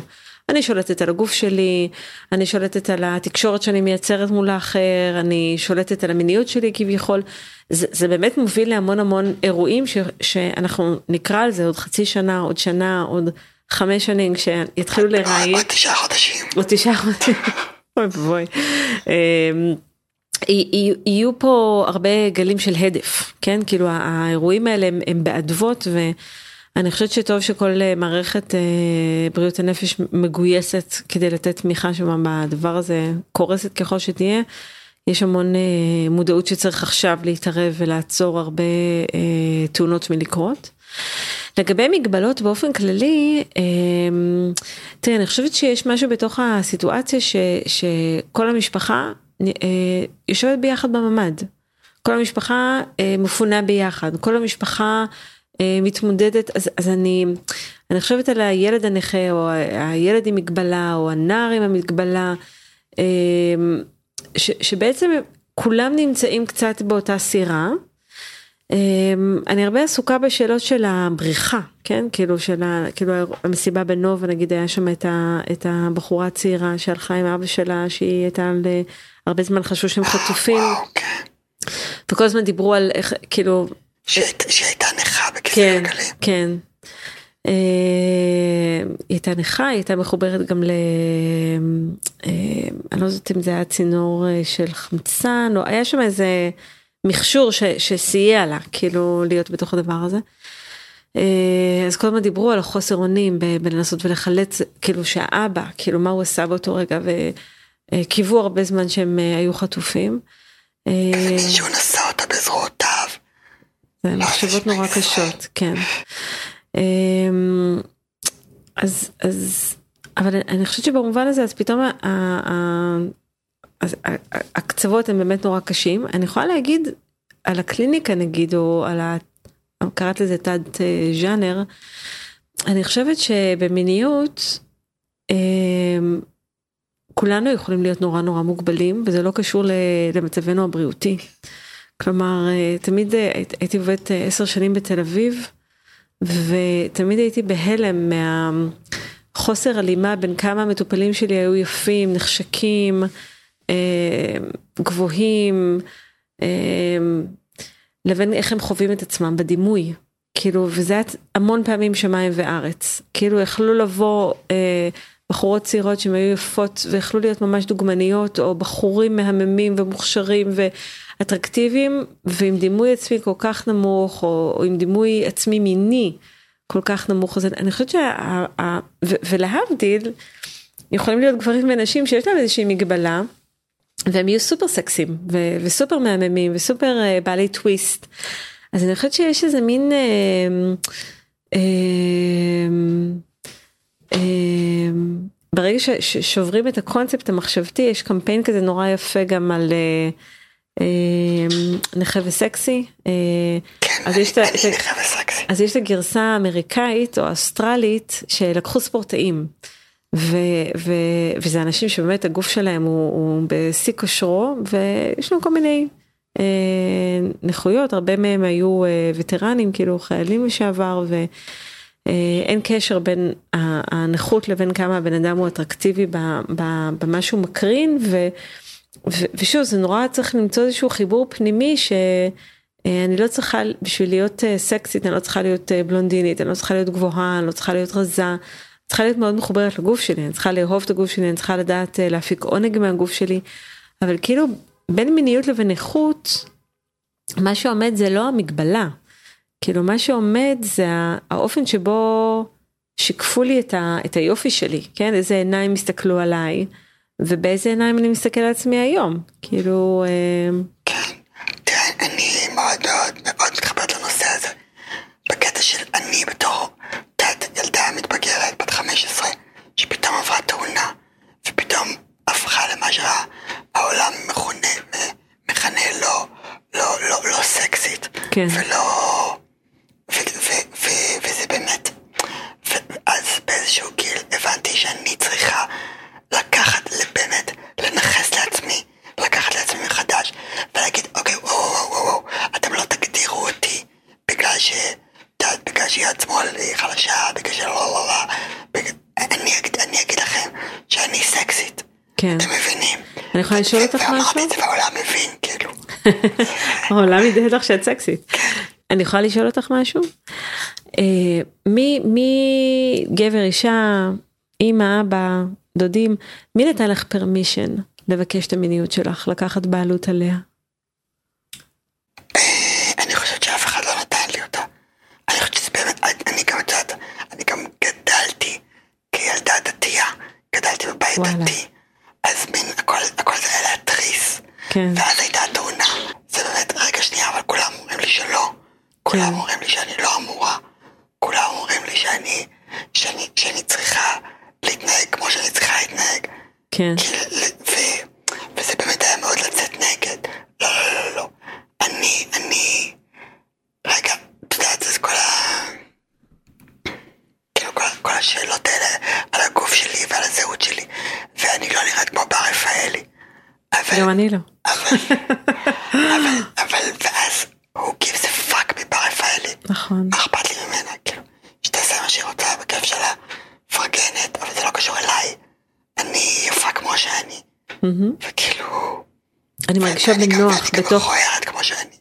אני שולטת על הגוף שלי, אני שולטת על התקשורת שאני מייצרת מול האחר, אני שולטת על המיניות שלי כביכול. זה, זה באמת מוביל להמון המון אירועים ש, שאנחנו נקרא על זה עוד חצי שנה, עוד שנה, עוד חמש שנים, כשיתחילו לראיין. עוד תשעה חודשים. עוד תשעה חודשים. אוי ואבוי. אמ, יהיו פה הרבה גלים של הדף, כן? כאילו האירועים האלה הם, הם באדוות ואני חושבת שטוב שכל אה, מערכת אה, בריאות הנפש מגויסת כדי לתת תמיכה שם בדבר הזה, קורסת ככל שתהיה. יש המון אה, מודעות שצריך עכשיו להתערב ולעצור הרבה תאונות מלקרות. לגבי מגבלות באופן כללי, תראה, אני חושבת שיש משהו בתוך הסיטואציה ש, שכל המשפחה יושבת ביחד בממ"ד. כל המשפחה מפונה ביחד, כל המשפחה מתמודדת, אז, אז אני, אני חושבת על הילד הנכה, או הילד עם מגבלה, או הנער עם המגבלה, אה, ש, שבעצם כולם נמצאים קצת באותה סירה. אמ, אני הרבה עסוקה בשאלות של הבריחה, כן? כאילו של ה, כאילו המסיבה בנובה, נגיד היה שם את, ה, את הבחורה הצעירה שהלכה עם אבא שלה, שהיא הייתה על, אה, הרבה זמן חשבו שהם חטופים, כן. וכל הזמן דיברו על איך, כאילו, שהייתה בכיסא כן. כן. אה, היא הייתה נכה, היא הייתה מחוברת גם ל... אה, אני לא יודעת אם זה היה צינור אה, של חמצן, או היה שם איזה מכשור ש, שסייע לה, כאילו, להיות בתוך הדבר הזה. אז כל הזמן דיברו על החוסר אונים בלנסות ולחלץ, כאילו שהאבא, כאילו מה הוא עשה באותו רגע, וקיוו הרבה זמן שהם היו חטופים. אה, מישהו נשא אותה בזרועותיו. זה מחשבות נורא קשות, כן. אמ, אז, אז, אבל אני חושבת שבמובן הזה, אז פתאום ה- ה- אז הקצוות הם באמת נורא קשים. אני יכולה להגיד על הקליניקה נגיד, או על ה... קראת לזה תת אה, ז'אנר, אני חושבת שבמיניות, אמ, כולנו יכולים להיות נורא נורא מוגבלים, וזה לא קשור למצבנו הבריאותי. כלומר, אה, תמיד אה, הי- הייתי עובדת אה, עשר שנים בתל אביב, ותמיד הייתי בהלם מהחוסר הלימה בין כמה המטופלים שלי היו יפים, נחשקים, גבוהים, לבין איך הם חווים את עצמם בדימוי. כאילו, וזה היה המון פעמים שמיים וארץ. כאילו, יכלו לבוא אה, בחורות צעירות שהן היו יפות ויכלו להיות ממש דוגמניות, או בחורים מהממים ומוכשרים ואטרקטיביים, ועם דימוי עצמי כל כך נמוך, או, או עם דימוי עצמי מיני כל כך נמוך. אז אני חושבת שה... ה- ו, ולהבדיל, יכולים להיות גברים ונשים שיש להם איזושהי מגבלה. והם יהיו סופר סקסים ו- וסופר מהממים וסופר uh, בעלי טוויסט. אז אני חושבת שיש איזה מין uh, uh, uh, ברגע ששוברים את הקונספט המחשבתי יש קמפיין כזה נורא יפה גם על uh, נכה וסקסי. אז יש את הגרסה האמריקאית או האוסטרלית שלקחו ספורטאים. ו, ו, וזה אנשים שבאמת הגוף שלהם הוא, הוא בשיא כושרו ויש להם כל מיני אה, נכויות, הרבה מהם היו אה, וטרנים, כאילו חיילים לשעבר ואין קשר בין הנכות לבין כמה הבן אדם הוא אטרקטיבי במה שהוא מקרין ו, ו, ושוב זה נורא צריך למצוא איזשהו חיבור פנימי ש... אה, אני לא צריכה, בשביל להיות אה, סקסית, אני לא צריכה להיות אה, בלונדינית, אני לא צריכה להיות גבוהה, אני לא צריכה להיות רזה, אני צריכה להיות מאוד מחוברת לגוף שלי, אני צריכה לאהוב את הגוף שלי, אני צריכה לדעת להפיק עונג מהגוף שלי, אבל כאילו בין מיניות לבין איכות, מה שעומד זה לא המגבלה, כאילו מה שעומד זה האופן שבו שיקפו לי את, ה, את היופי שלי, כן? איזה עיניים הסתכלו עליי, ובאיזה עיניים אני מסתכל על עצמי היום, כאילו... אה, כן. תראה, אני מאוד מאוד מאוד מתחברת לנושא הזה. אני בתור, יודעת, ילדה מתבגרת, בת 15, שפתאום עברה תאונה, ופתאום הפכה למה שהעולם מכונה, מכנה לא, לא, לא, לא סקסית. כן. ולא... ו, ו, ו, וזה באמת... ואז באיזשהו גיל הבנתי שאני צריכה לקחת לבנט, לנכס לעצמי, לקחת לעצמי מחדש, ולהגיד, אוקיי, וואו, וואו, וואו, וואו, אתם לא תגדירו אותי בגלל ש... את יודעת, בגלל שיד שמאל היא חלשה, שלא, לא, לא, לא. אני, אגיד, אני אגיד לכם שאני סקסית. כן. אתם מבינים? אני יכולה לשאול אותך משהו? ואמרתי את זה והעולם מבין, כאילו. העולם ידעת לך שאת סקסית. אני יכולה לשאול אותך משהו? אה, מי, מי גבר, אישה, אמא, אבא, דודים, מי נתן לך פרמישן לבקש את המיניות שלך, לקחת בעלות עליה? אני חושבת שאף אחד לא נתן לי אותה. אני חושבת שזה באמת, אני גם יודעת, אני גם גדלתי כילדה דתייה, בבית וואלה. דתי, אז מין הכל, הכל זה היה להתריס. כן. ואז הייתה תאונה. זה באמת, רגע שנייה, אבל כולם אומרים לי שלא. כולם אומרים לי שאני לא אמורה. כולם אומרים לי שאני, שאני, שאני צריכה להתנהג כמו שאני צריכה להתנהג. כן. כי ו- וזה באמת היה מאוד לצאת נגד. לא, לא, לא, לא. אני, אני... רגע, את יודעת, זה כל ה... השאלות האלה על הגוף שלי ועל הזהות שלי, ואני לא נראית כמו בר רפאלי. אבל, גם אני לא. אבל, אבל, אבל, ואז הוא gives a fuck מבר רפאלי. נכון. מה אכפת לי ממנה? כאילו, שתעשה מה שהיא רוצה, בכיף שלה, מפרגנת, אבל זה לא קשור אליי. אני יפה כמו שאני. וכאילו... אני מרגישה גם- בנוח ואני גם בתוך, מכוערת כמו שאני.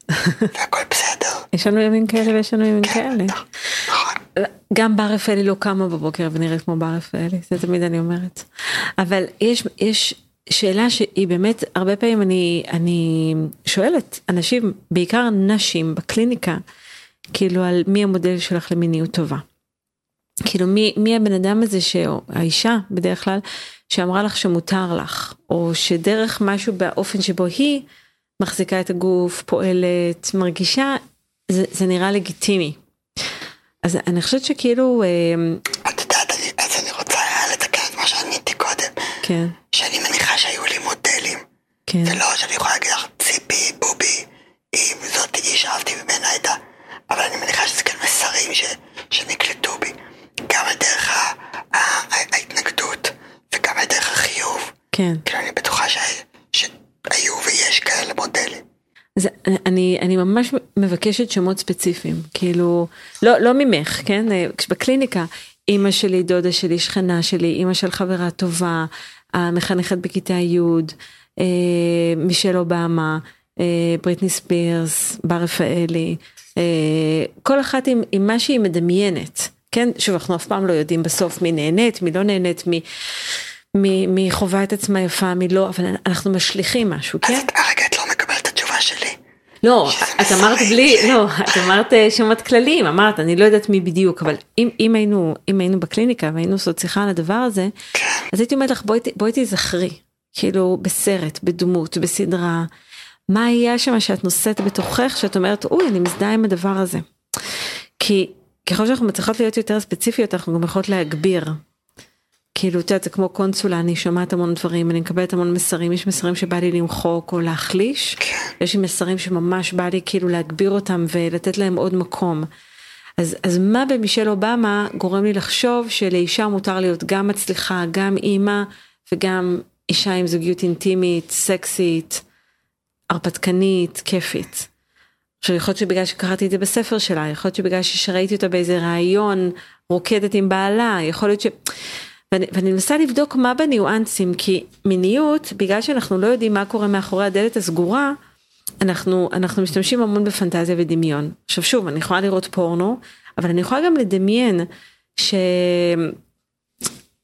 והכל בסדר. יש לנו ימים כאלה ויש לנו ימים כאלה. נכון. גם בר רפאלי לא קמה בבוקר ונראית כמו בר רפאלי, זה תמיד אני אומרת. אבל יש, יש שאלה שהיא באמת, הרבה פעמים אני, אני שואלת אנשים, בעיקר נשים בקליניקה, כאילו על מי המודל שלך למיניות טובה. כאילו מי, מי הבן אדם הזה, או האישה בדרך כלל, שאמרה לך שמותר לך, או שדרך משהו באופן שבו היא מחזיקה את הגוף, פועלת, מרגישה, זה, זה נראה לגיטימי. אז אני חושבת שכאילו, אה, את יודעת, אני- אז אני רוצה לתקן את מה שעניתי קודם. כן, שאני מניחה שהיו לי מודלים. כן, זה לא שאני יכולה להגיד לך, ציפי, בובי, היא זאת היא שאהבתי ממנה הייתה. אבל אני מניחה שזה כן מסרים ש, שנקלטו בי. גם על דרך ה, ה, ה, ההתנגדות, וגם על דרך החיוב. כן. כאילו אני בטוחה ש, שהיו ויש כאלה מודלים. אז אני, אני ממש מבקשת שמות ספציפיים, כאילו, לא, לא ממך, כן? אה, בקליניקה, אימא שלי, דודה שלי, שכנה שלי, אימא של חברה טובה, המחנכת בכיתה י', אה, מישל אובמה, אה, בריטני ספירס, בר רפאלי, אה, כל אחת עם, עם מה שהיא מדמיינת, כן? שוב, אנחנו אף פעם לא יודעים בסוף מי נהנית, מי לא נהנית, מי... מי, חווה את עצמה יפה, מי לא, אבל אנחנו משליכים משהו, אז כן? את, הרגע את לא מקבלת את התשובה שלי. לא, את אמרת בלי, לא, את אמרת אה, שמות כלליים, אמרת, אני לא יודעת מי בדיוק, אבל אם, אם היינו, אם היינו בקליניקה והיינו עושות שיחה על הדבר הזה, אז הייתי אומרת לך, בואי, בואי תיזכרי, כאילו בסרט, בדמות, בסדרה, מה היה שם שאת נושאת בתוכך, שאת אומרת, אוי, אני מזדהה עם הדבר הזה. כי ככל שאנחנו מצליחות להיות יותר ספציפיות, אנחנו גם יכולות להגביר. כאילו, את יודעת, זה כמו קונסולה, אני שומעת המון דברים, אני מקבלת המון מסרים, יש מסרים שבא לי למחוק או להחליש, יש לי מסרים שממש בא לי כאילו להגביר אותם ולתת להם עוד מקום. אז, אז מה במישל אובמה גורם לי לחשוב שלאישה מותר להיות גם מצליחה, גם אימא וגם אישה עם זוגיות אינטימית, סקסית, הרפתקנית, כיפית. עכשיו יכול להיות שבגלל שקראתי את זה בספר שלה, יכול להיות שבגלל שראיתי אותה באיזה ראיון רוקדת עם בעלה, יכול להיות ש... ואני, ואני מנסה לבדוק מה בניואנסים, כי מיניות, בגלל שאנחנו לא יודעים מה קורה מאחורי הדלת הסגורה, אנחנו, אנחנו משתמשים המון בפנטזיה ודמיון. עכשיו שוב, אני יכולה לראות פורנו, אבל אני יכולה גם לדמיין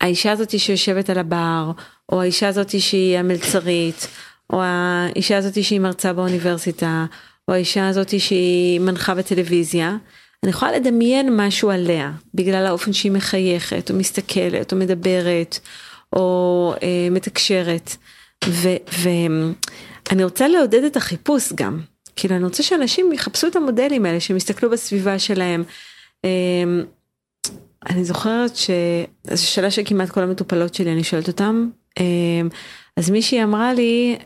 שהאישה הזאת שיושבת על הבר, או האישה הזאת שהיא המלצרית, או האישה הזאת שהיא מרצה באוניברסיטה, או האישה הזאת שהיא מנחה בטלוויזיה, אני יכולה לדמיין משהו עליה, בגלל האופן שהיא מחייכת, או מסתכלת, או מדברת, או אה, מתקשרת. ואני רוצה לעודד את החיפוש גם. כאילו, אני רוצה שאנשים יחפשו את המודלים האלה, שהם יסתכלו בסביבה שלהם. אמ, אני זוכרת שזו שאלה שכמעט כל המטופלות שלי, אני שואלת אותם, אמ, אז מישהי אמרה לי,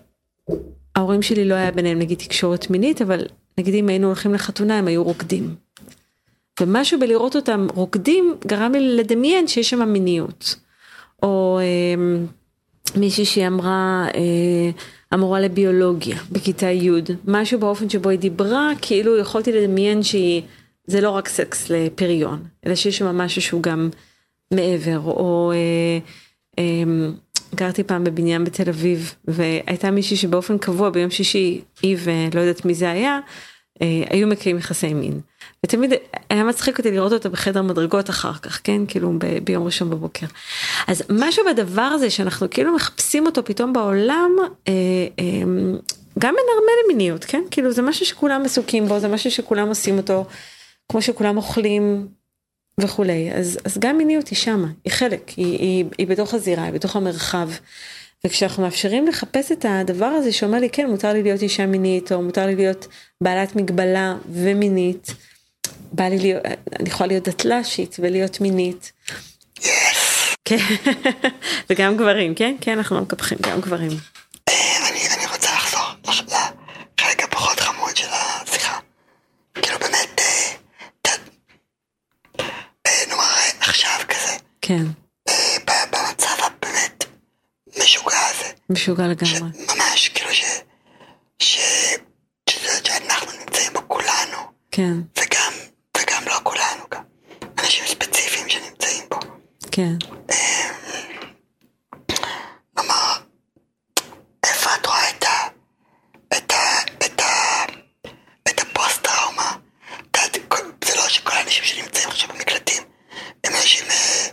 ההורים שלי לא היה ביניהם נגיד תקשורת מינית, אבל נגיד אם היינו הולכים לחתונה הם היו רוקדים. ומשהו בלראות אותם רוקדים גרם לי לדמיין שיש שם מיניות. או אה, מישהי שהיא אמרה, אה, המורה לביולוגיה בכיתה י', משהו באופן שבו היא דיברה, כאילו יכולתי לדמיין שהיא, זה לא רק סקס לפריון, אלא שיש שם משהו שהוא גם מעבר, או אה, אה, גרתי פעם בבניין בתל אביב, והייתה מישהי שבאופן קבוע ביום שישי, היא ולא יודעת מי זה היה, אה, היו מקיימים יחסי מין. ותמיד היה מצחיק אותי לראות אותה בחדר מדרגות אחר כך, כן? כאילו ב- ביום ראשון בבוקר. אז משהו בדבר הזה שאנחנו כאילו מחפשים אותו פתאום בעולם, אה, אה, גם מנרמל מיניות, כן? כאילו זה משהו שכולם עסוקים בו, זה משהו שכולם עושים אותו, כמו שכולם אוכלים וכולי. אז, אז גם מיניות היא שמה, היא חלק, היא, היא, היא בתוך הזירה, היא בתוך המרחב. וכשאנחנו מאפשרים לחפש את הדבר הזה שאומר לי כן מותר לי להיות אישה מינית או מותר לי להיות בעלת מגבלה ומינית. בא לי להיות, אני יכולה להיות דתל"שית ולהיות מינית. כן, וגם גברים, כן? כן, אנחנו לא מקפחים, גם גברים. אה, אני, רוצה לחזור לחלק הפחות חמוד של השיחה. כאילו באמת, אה, אה, נאמר עכשיו כזה. כן. במצב הבאמת משוגע הזה. משוגע לגמרי. ממש, כאילו ש... שאנחנו נמצאים בו כולנו. כן. וגם, כולנו, גם אנשים ספציפיים שנמצאים בו. כן. נאמר, איפה את רואה את ה... את ה... את ה... את הפוסט טראומה? את יודעת, זה לא שכל האנשים שנמצאים עכשיו במקלטים הם אנשים אה,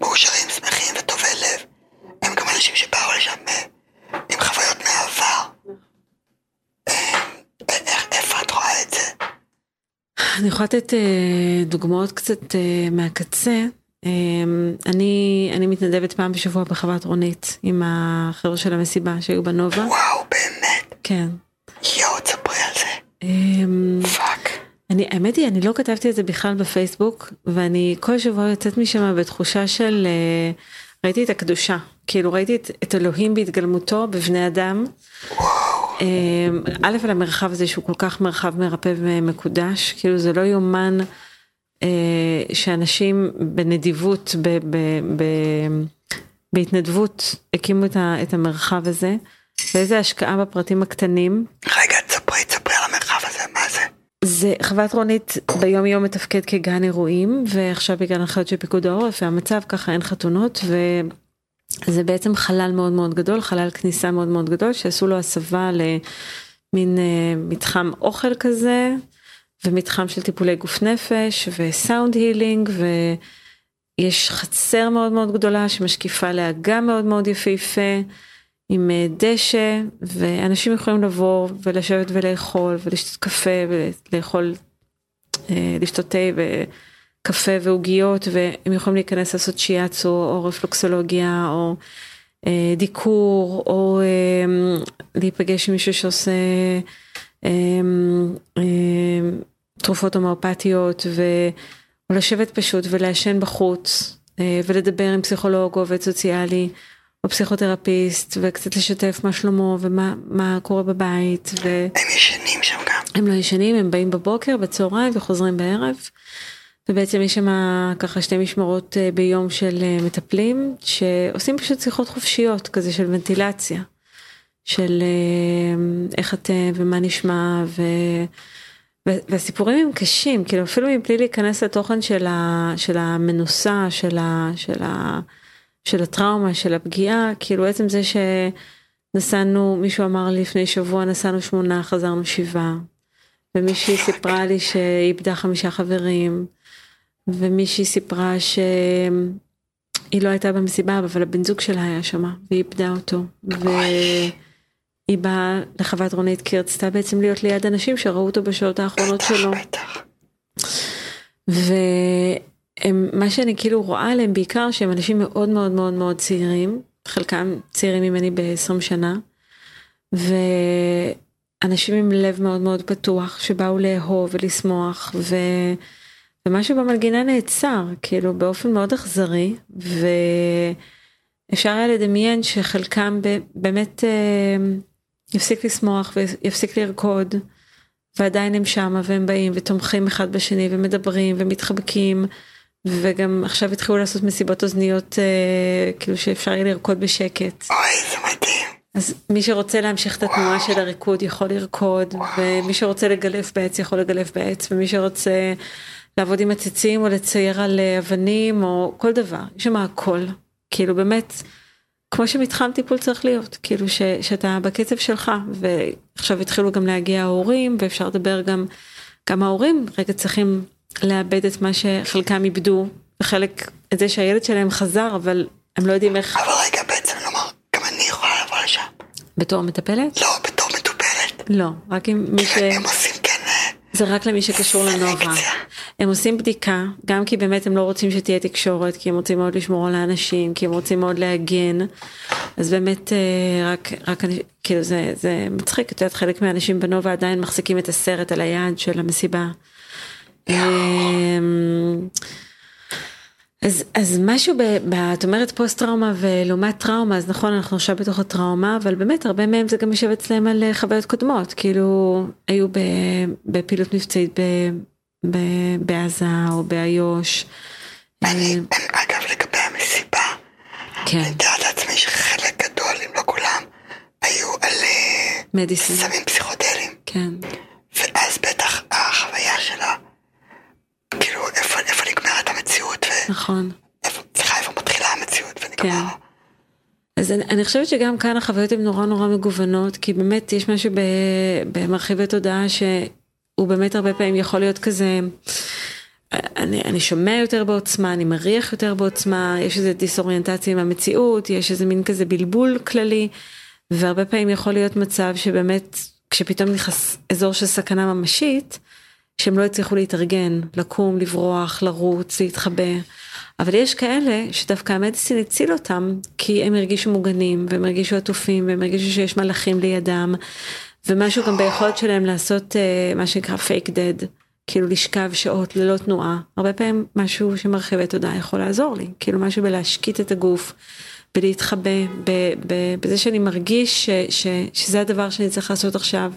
מאושרים, שמחים וטובי לב. הם גם אנשים שבאו לשם אה, עם חוויות מהעבר. אה, איך- איפה את רואה את זה? אני יכולה לתת אה, דוגמאות קצת אה, מהקצה. אה, אני, אני מתנדבת פעם בשבוע בחוות רונית עם החבר'ה של המסיבה שהיו בנובה. וואו, באמת. כן. יואו, תספרי על זה. fuck. אני, האמת היא, אני לא כתבתי את זה בכלל בפייסבוק, ואני כל שבוע יוצאת משם בתחושה של, ראיתי את הקדושה, כאילו ראיתי את, את אלוהים בהתגלמותו בבני אדם. אה, א', על המרחב הזה שהוא כל כך מרחב מרפא ומקודש, כאילו זה לא יאומן אה, שאנשים בנדיבות, ב, ב, ב, בהתנדבות, הקימו את, המרחב הזה, ואיזה השקעה בפרטים הקטנים. רגע, תספרי, תספרי על המרחב הזה, מה זה? זה חוות רונית ביום יום מתפקד כגן אירועים ועכשיו בגלל הנחיות של פיקוד העורף והמצב ככה אין חתונות וזה בעצם חלל מאוד מאוד גדול חלל כניסה מאוד מאוד גדול שעשו לו הסבה למין אה, מתחם אוכל כזה ומתחם של טיפולי גוף נפש וסאונד הילינג ויש חצר מאוד מאוד גדולה שמשקיפה לאגם מאוד מאוד יפהפה. עם אה, דשא ואנשים יכולים לבוא ולשבת ולאכול ולשתות קפה ולאכול, אה, לשתות תה וקפה ועוגיות והם יכולים להיכנס לעשות שיאצו או רפלוקסולוגיה או אה, דיקור או אה, להיפגש עם מישהו שעושה אה, אה, תרופות הומאופתיות ו... או לשבת פשוט ולעשן בחוץ אה, ולדבר עם פסיכולוג או עובד סוציאלי. או פסיכותרפיסט וקצת לשתף מה שלמה ומה מה קורה בבית והם הם ישנים שם גם. לא ישנים הם באים בבוקר בצהריים וחוזרים בערב. ובעצם יש שם ככה שתי משמרות אה, ביום של אה, מטפלים שעושים פשוט שיחות חופשיות כזה של ונטילציה. של אה, איך אתם ומה נשמע ו... והסיפורים הם קשים כאילו אפילו מבלי להיכנס לתוכן של, ה- של המנוסה של, ה- של, ה- של הטראומה של הפגיעה כאילו עצם זה שנסענו מישהו אמר לי לפני שבוע נסענו שמונה חזרנו שבעה. ומישהי סיפרה לי שהיא איבדה חמישה חברים ומישהי סיפרה שהיא לא הייתה במסיבה אבל הבן זוג שלה היה שמה והיא איבדה אותו. והיא באה לחוות רונית כי רצתה בעצם להיות ליד אנשים שראו אותו בשעות האחרונות שלו. ומה שאני כאילו רואה עליהם בעיקר שהם אנשים מאוד מאוד מאוד מאוד צעירים, חלקם צעירים ממני ב-20 שנה, ואנשים עם לב מאוד מאוד פתוח שבאו לאהוב ולשמוח ו... ומשהו במנגינה נעצר, כאילו באופן מאוד אכזרי, ואפשר היה לדמיין שחלקם באמת אה, יפסיק לשמוח ויפסיק לרקוד, ועדיין הם שמה והם באים ותומכים אחד בשני ומדברים ומתחבקים. וגם עכשיו התחילו לעשות מסיבות אוזניות אה, כאילו שאפשר יהיה לרקוד בשקט. אוי, זה מדהים. אז מי שרוצה להמשיך את התנועה של הריקוד יכול לרקוד, ומי שרוצה לגלף בעץ יכול לגלף בעץ, ומי שרוצה לעבוד עם עציצים או לצייר על אה, אבנים או כל דבר, יש שם הכל. כאילו באמת, כמו שמתחם טיפול צריך להיות, כאילו ש, שאתה בקצב שלך, ועכשיו התחילו גם להגיע ההורים, ואפשר לדבר גם, גם ההורים רגע צריכים לאבד את מה שחלקם איבדו, וחלק, את זה שהילד שלהם חזר, אבל הם לא יודעים איך... אבל רגע, בעצם לומר, גם אני יכולה לבוא לשם. בתור מטפלת? לא, בתור מטופלת. לא, רק עם מי ש... הם עושים כן... אה, זה רק למי שקשור לנובה. הם עושים בדיקה, גם כי באמת הם לא רוצים שתהיה תקשורת, כי הם רוצים מאוד לשמור על האנשים, כי הם רוצים מאוד להגן. אז באמת אה, רק, רק אני, כאילו זה, זה מצחיק, את יודעת, חלק מהאנשים בנובה עדיין מחזיקים את הסרט על היד של המסיבה. אז, אז משהו, ב, ב, את אומרת פוסט טראומה ולעומת טראומה, אז נכון אנחנו עכשיו בתוך הטראומה, אבל באמת הרבה מהם זה גם יושב אצלם על אה, חוויות קודמות, כאילו היו ב, בפעילות מבצעית ב, ב, בעזה או באיו"ש. אני, אה, אגב לגבי המסיבה, כן. אני מתארת לעצמי שחלק גדול, אם לא כולם, היו על אה, מדיסין. סמים פסיכודליים. כן. ואז בטח החוויה שלה, איפה, איפה נגמרת המציאות, ו... נכון. איפה, סליחה, איפה מתחילה המציאות ונגמר. כן. אז אני, אני חושבת שגם כאן החוויות הן נורא נורא מגוונות, כי באמת יש משהו ב, במרחיבי תודעה שהוא באמת הרבה פעמים יכול להיות כזה, אני, אני שומע יותר בעוצמה, אני מריח יותר בעוצמה, יש איזה דיסאוריינטציה עם המציאות, יש איזה מין כזה בלבול כללי, והרבה פעמים יכול להיות מצב שבאמת כשפתאום נכנס אזור של סכנה ממשית, שהם לא הצליחו להתארגן, לקום, לברוח, לרוץ, להתחבא. אבל יש כאלה שדווקא המדיסין הציל אותם, כי הם הרגישו מוגנים, והם הרגישו עטופים, והם הרגישו שיש מלאכים לידם, ומשהו גם ביכולת שלהם לעשות uh, מה שנקרא פייק דד, כאילו לשכב שעות ללא תנועה. הרבה פעמים משהו שמרחיבי תודעה יכול לעזור לי, כאילו משהו בלהשקיט את הגוף, בלהתחבא, בזה שאני מרגיש ש, ש, שזה הדבר שאני צריך לעשות עכשיו,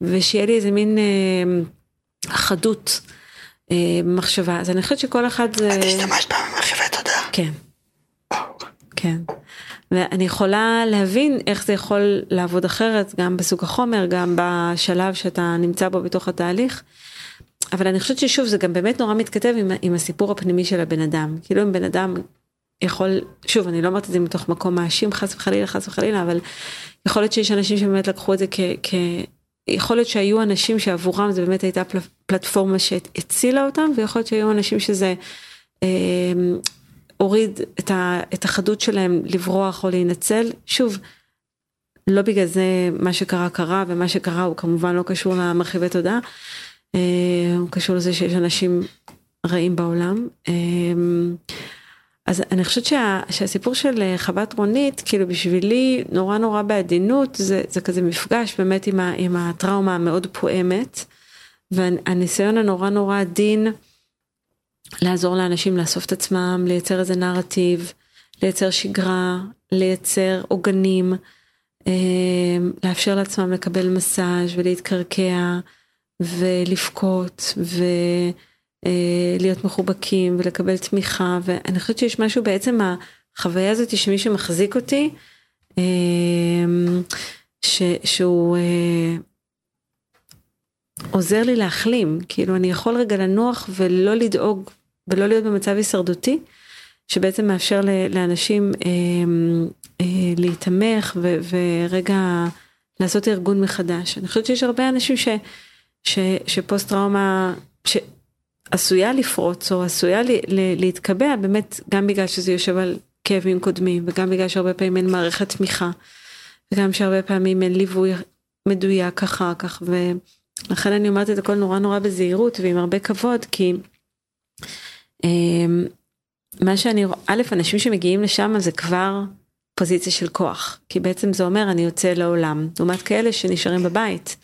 ושיהיה לי איזה מין... Uh, אחדות במחשבה. אה, אז אני חושבת שכל אחד זה... את השתמשת במרחיבי תודעה. כן. כן. ואני יכולה להבין איך זה יכול לעבוד אחרת, גם בסוג החומר, גם בשלב שאתה נמצא בו בתוך התהליך. אבל אני חושבת ששוב, זה גם באמת נורא מתכתב עם, עם הסיפור הפנימי של הבן אדם. כאילו אם בן אדם יכול, שוב, אני לא אומרת את זה מתוך מקום מאשים חס וחלילה, חס וחלילה, אבל יכול להיות שיש אנשים שבאמת לקחו את זה כ... יכול להיות שהיו אנשים שעבורם זה באמת הייתה פל, פלטפורמה שהצילה אותם, ויכול להיות שהיו אנשים שזה אה, הוריד את, ה, את החדות שלהם לברוח או להינצל. שוב, לא בגלל זה מה שקרה קרה, ומה שקרה הוא כמובן לא קשור למרחיבי תודעה, אה, הוא קשור לזה שיש אנשים רעים בעולם. אה, אז אני חושבת שה, שהסיפור של אה, חוות רונית, כאילו בשבילי נורא נורא בעדינות, זה, זה כזה מפגש באמת עם, ה, עם הטראומה המאוד פועמת, והניסיון הנורא נורא עדין לעזור לאנשים לאסוף את עצמם, לייצר איזה נרטיב, לייצר שגרה, לייצר עוגנים, אה, לאפשר לעצמם לקבל מסאז' ולהתקרקע ולבכות ו... אה, להיות מחובקים ולקבל תמיכה ואני חושבת שיש משהו בעצם החוויה הזאת שמי שמחזיק אותי אה, ש, שהוא אה, עוזר לי להחלים כאילו אני יכול רגע לנוח ולא לדאוג ולא להיות במצב הישרדותי שבעצם מאפשר לאנשים להיתמך ורגע לעשות ארגון מחדש אני חושבת שיש הרבה אנשים ש, ש, שפוסט טראומה. ש, עשויה לפרוץ או עשויה להתקבע באמת גם בגלל שזה יושב על כאבים קודמים וגם בגלל שהרבה פעמים אין מערכת תמיכה וגם שהרבה פעמים אין ליווי מדויק אחר כך ולכן אני אומרת את הכל נורא נורא בזהירות ועם הרבה כבוד כי אמ, מה שאני רואה, א' אנשים שמגיעים לשם זה כבר פוזיציה של כוח כי בעצם זה אומר אני יוצא לעולם לעומת כאלה שנשארים בבית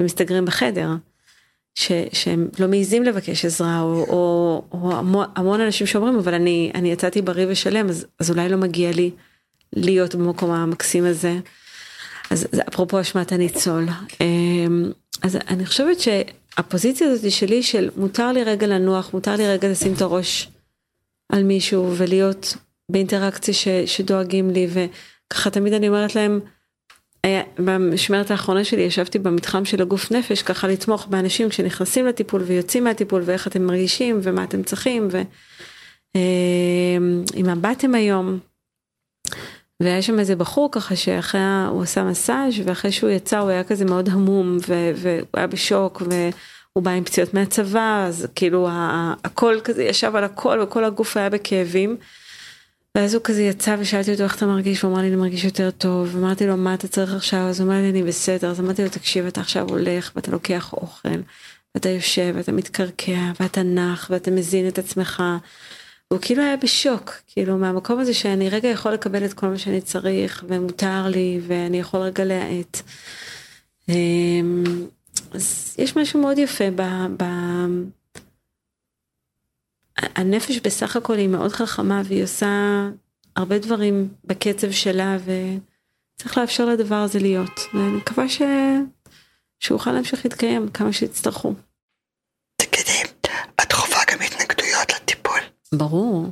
ומסתגרים בחדר. ש, שהם לא מעיזים לבקש עזרה, או, או, או המון, המון אנשים שאומרים, אבל אני, אני יצאתי בריא ושלם, אז, אז אולי לא מגיע לי להיות במקום המקסים הזה. אז אפרופו אשמת הניצול. אמ, אז אני חושבת שהפוזיציה הזאת שלי של מותר לי רגע לנוח, מותר לי רגע לשים את הראש על מישהו ולהיות באינטראקציה ש, שדואגים לי, וככה תמיד אני אומרת להם, במשמרת האחרונה שלי ישבתי במתחם של הגוף נפש ככה לתמוך באנשים כשנכנסים לטיפול ויוצאים מהטיפול ואיך אתם מרגישים ומה אתם צריכים ועם מה באתם היום. והיה שם איזה בחור ככה שאחרי הוא עשה מסאז' ואחרי שהוא יצא הוא היה כזה מאוד המום והוא היה בשוק והוא בא עם פציעות מהצבא אז כאילו הכל כזה ישב על הכל וכל הגוף היה בכאבים. ואז הוא כזה יצא ושאלתי אותו איך אתה מרגיש, הוא אמר לי אני מרגיש יותר טוב, אמרתי לו מה אתה צריך עכשיו, אז הוא אמר לי אני בסדר, אז אמרתי לו תקשיב אתה עכשיו הולך ואתה לוקח אוכל, ואתה יושב ואתה מתקרקע ואתה נח ואתה מזין את עצמך. הוא כאילו היה בשוק, כאילו מהמקום הזה שאני רגע יכול לקבל את כל מה שאני צריך ומותר לי ואני יכול רגע להאט. אמ, אז יש משהו מאוד יפה ב... ב הנפש בסך הכל היא מאוד חכמה והיא עושה הרבה דברים בקצב שלה וצריך לאפשר לדבר הזה להיות. ואני מקווה ש... שהוא יוכל להמשיך להתקיים כמה שיצטרכו. תגידי, את חווה גם התנגדויות לטיפול? ברור.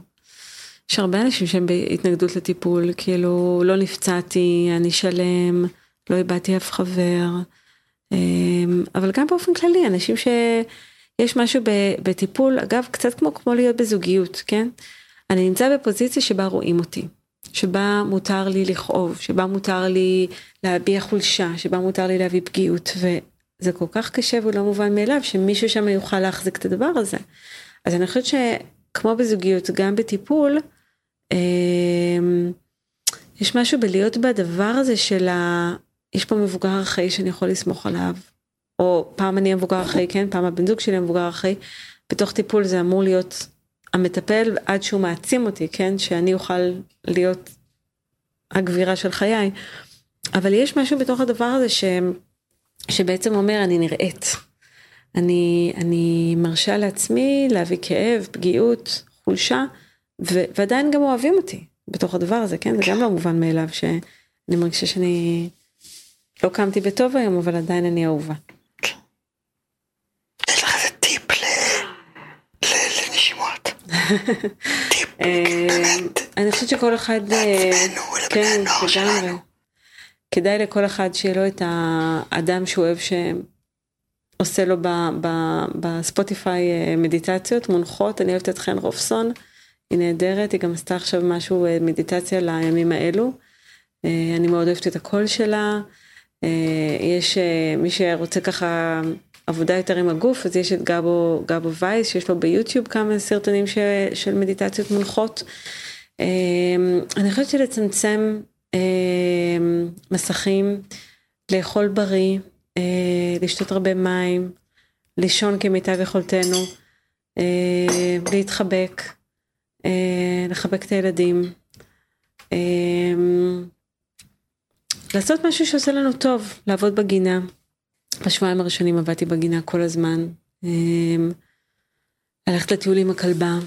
יש הרבה אנשים שהם בהתנגדות לטיפול, כאילו לא נפצעתי, אני שלם, לא איבדתי אף חבר. אמ, אבל גם באופן כללי, אנשים ש... יש משהו בטיפול, אגב, קצת כמו כמו להיות בזוגיות, כן? אני נמצא בפוזיציה שבה רואים אותי, שבה מותר לי לכאוב, שבה מותר לי להביע חולשה, שבה מותר לי להביא פגיעות, וזה כל כך קשה ולא מובן מאליו שמישהו שם יוכל להחזיק את הדבר הזה. אז אני חושבת שכמו בזוגיות, גם בטיפול, אה, יש משהו בלהיות בדבר הזה של ה... יש פה מבוגר אחראי שאני יכול לסמוך עליו, או פעם אני המבוגר אחרי, כן, פעם הבן זוג שלי המבוגר אחרי, בתוך טיפול זה אמור להיות המטפל עד שהוא מעצים אותי, כן, שאני אוכל להיות הגבירה של חיי. אבל יש משהו בתוך הדבר הזה ש, שבעצם אומר אני נראית. אני, אני מרשה לעצמי להביא כאב, פגיעות, חולשה, ו, ועדיין גם אוהבים אותי בתוך הדבר הזה, כן? זה גם לא מובן מאליו שאני מרגישה שאני לא קמתי בטוב היום, אבל עדיין אני אהובה. אה, אני חושבת שכל אחד, אה, כן, לגמרי. כדאי לכל אחד שיהיה לו את האדם שהוא אוהב שעושה לו בספוטיפיי אה, מדיטציות מונחות, אני אוהבת את חן רופסון, היא נהדרת, היא גם עשתה עכשיו משהו, מדיטציה לימים האלו. אני מאוד אוהבת את הקול שלה. יש מי שרוצה ככה עבודה יותר עם הגוף, אז יש את גבו, גבו וייס, שיש לו ביוטיוב כמה סרטונים ש, של מדיטציות מונחות. אמ, אני חושבת שלצמצם אמ, מסכים, לאכול בריא, אה, לשתות הרבה מים, לישון כמיטב יכולתנו, אה, להתחבק, אה, לחבק את הילדים. אמ, לעשות משהו שעושה לנו טוב, לעבוד בגינה. בשבועיים הראשונים עבדתי בגינה כל הזמן. אמ, ללכת לטיול עם הכלבה.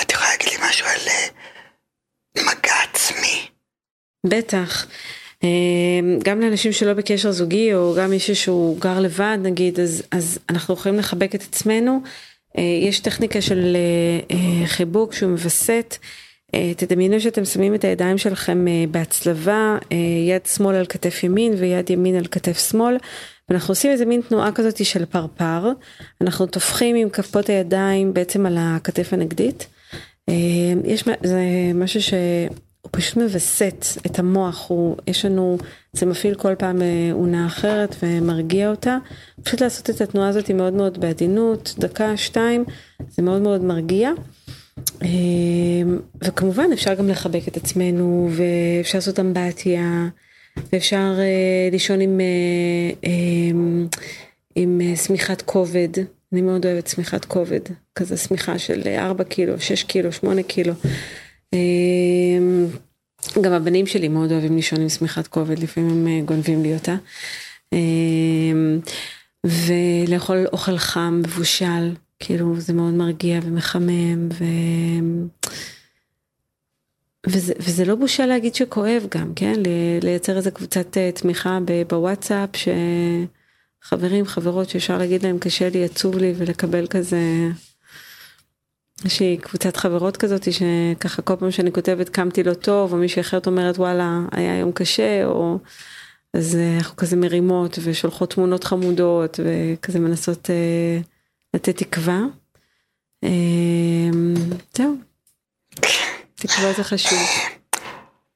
את יכולה להגיד לי משהו על אה, מגע עצמי? בטח. אמ, גם לאנשים שלא בקשר זוגי, או גם מישהו שהוא גר לבד נגיד, אז, אז אנחנו יכולים לחבק את עצמנו. אה, יש טכניקה של אה, חיבוק שהוא מווסת. תדמיינו שאתם שמים את הידיים שלכם בהצלבה, יד שמאל על כתף ימין ויד ימין על כתף שמאל, ואנחנו עושים איזה מין תנועה כזאת של פרפר, אנחנו טופחים עם כפות הידיים בעצם על הכתף הנגדית. אה, יש, זה משהו שהוא פשוט מווסת את המוח, הוא, יש לנו, זה מפעיל כל פעם אונה אחרת ומרגיע אותה. פשוט לעשות את התנועה הזאת מאוד מאוד בעדינות, דקה, שתיים, זה מאוד מאוד מרגיע. אה, וכמובן אפשר גם לחבק את עצמנו ואפשר לעשות אמבטיה. ואפשר uh, לישון עם, um, עם שמיכת כובד, אני מאוד אוהבת שמיכת כובד, כזה שמיכה של 4 קילו, 6 קילו, 8 קילו. גם הבנים שלי מאוד אוהבים לישון עם שמיכת כובד, לפעמים הם גונבים לי אותה. ולאכול אוכל חם, מבושל, כאילו זה מאוד מרגיע ומחמם, ו... וזה, וזה לא בושה להגיד שכואב גם, כן? לייצר איזה קבוצת אה, תמיכה בוואטסאפ, שחברים, חברות, שאפשר להגיד להם קשה לי, עצוב לי, ולקבל כזה... לי קבוצת חברות כזאת שככה כל פעם שאני כותבת קמתי לא טוב, או מישהי אחרת אומרת וואלה, היה יום קשה, או... אז אה, אנחנו כזה מרימות ושולחות תמונות חמודות וכזה מנסות אה, לתת תקווה. אה, זהו. תקווה זה חשוב.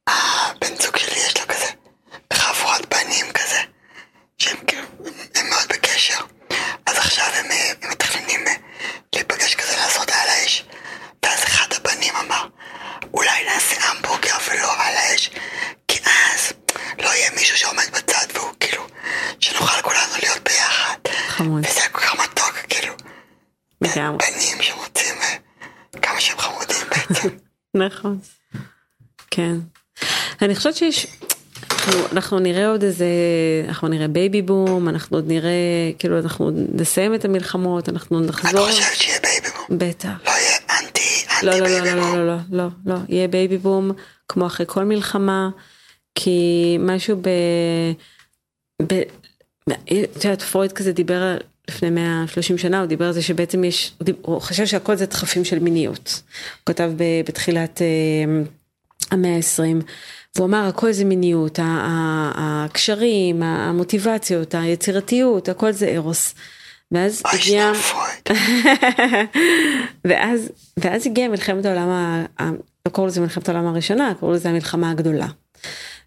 הבן זוג שלי יש לו כזה חבורת בנים כזה, שהם כאילו, מאוד בקשר. אז עכשיו הם, מתכננים להיפגש כזה לעשות על האש. ואז אחד הבנים אמר, אולי נעשה המבורגר ולא על האש, כי אז לא יהיה מישהו שעומד בצד והוא כאילו, שנוכל כולנו להיות ביחד. חמוד. וזה כל כך. לגמרי. בנים שמוצאים כמה שהם חמודים בעצם. נכון. כן. אני חושבת שיש, אנחנו, אנחנו נראה עוד איזה, אנחנו נראה baby boom, אנחנו עוד נראה, כאילו אנחנו נסיים את המלחמות, אנחנו נחזור. את חושבת שיהיה baby boom? בטח. לא יהיה אנטי, אנטי לא, לא, לא, baby לא, בום. לא, לא, לא, לא, יהיה baby boom כמו אחרי כל מלחמה, כי משהו ב... ב... את יודעת, פרויד כזה דיבר על- לפני 130 שנה, הוא דיבר על זה שבעצם יש, הוא, דיב, הוא חשב שהכל זה דחפים של מיניות. הוא כתב ב, בתחילת אה, המאה ה-20, והוא אמר הכל זה מיניות, ה- ה- הקשרים, המוטיבציות, היצירתיות, הכל זה ארוס. ואז הגיע... ואז, ואז הגיעה מלחמת העולם, לא קראו לזה מלחמת העולם הראשונה, קראו לזה המלחמה הגדולה.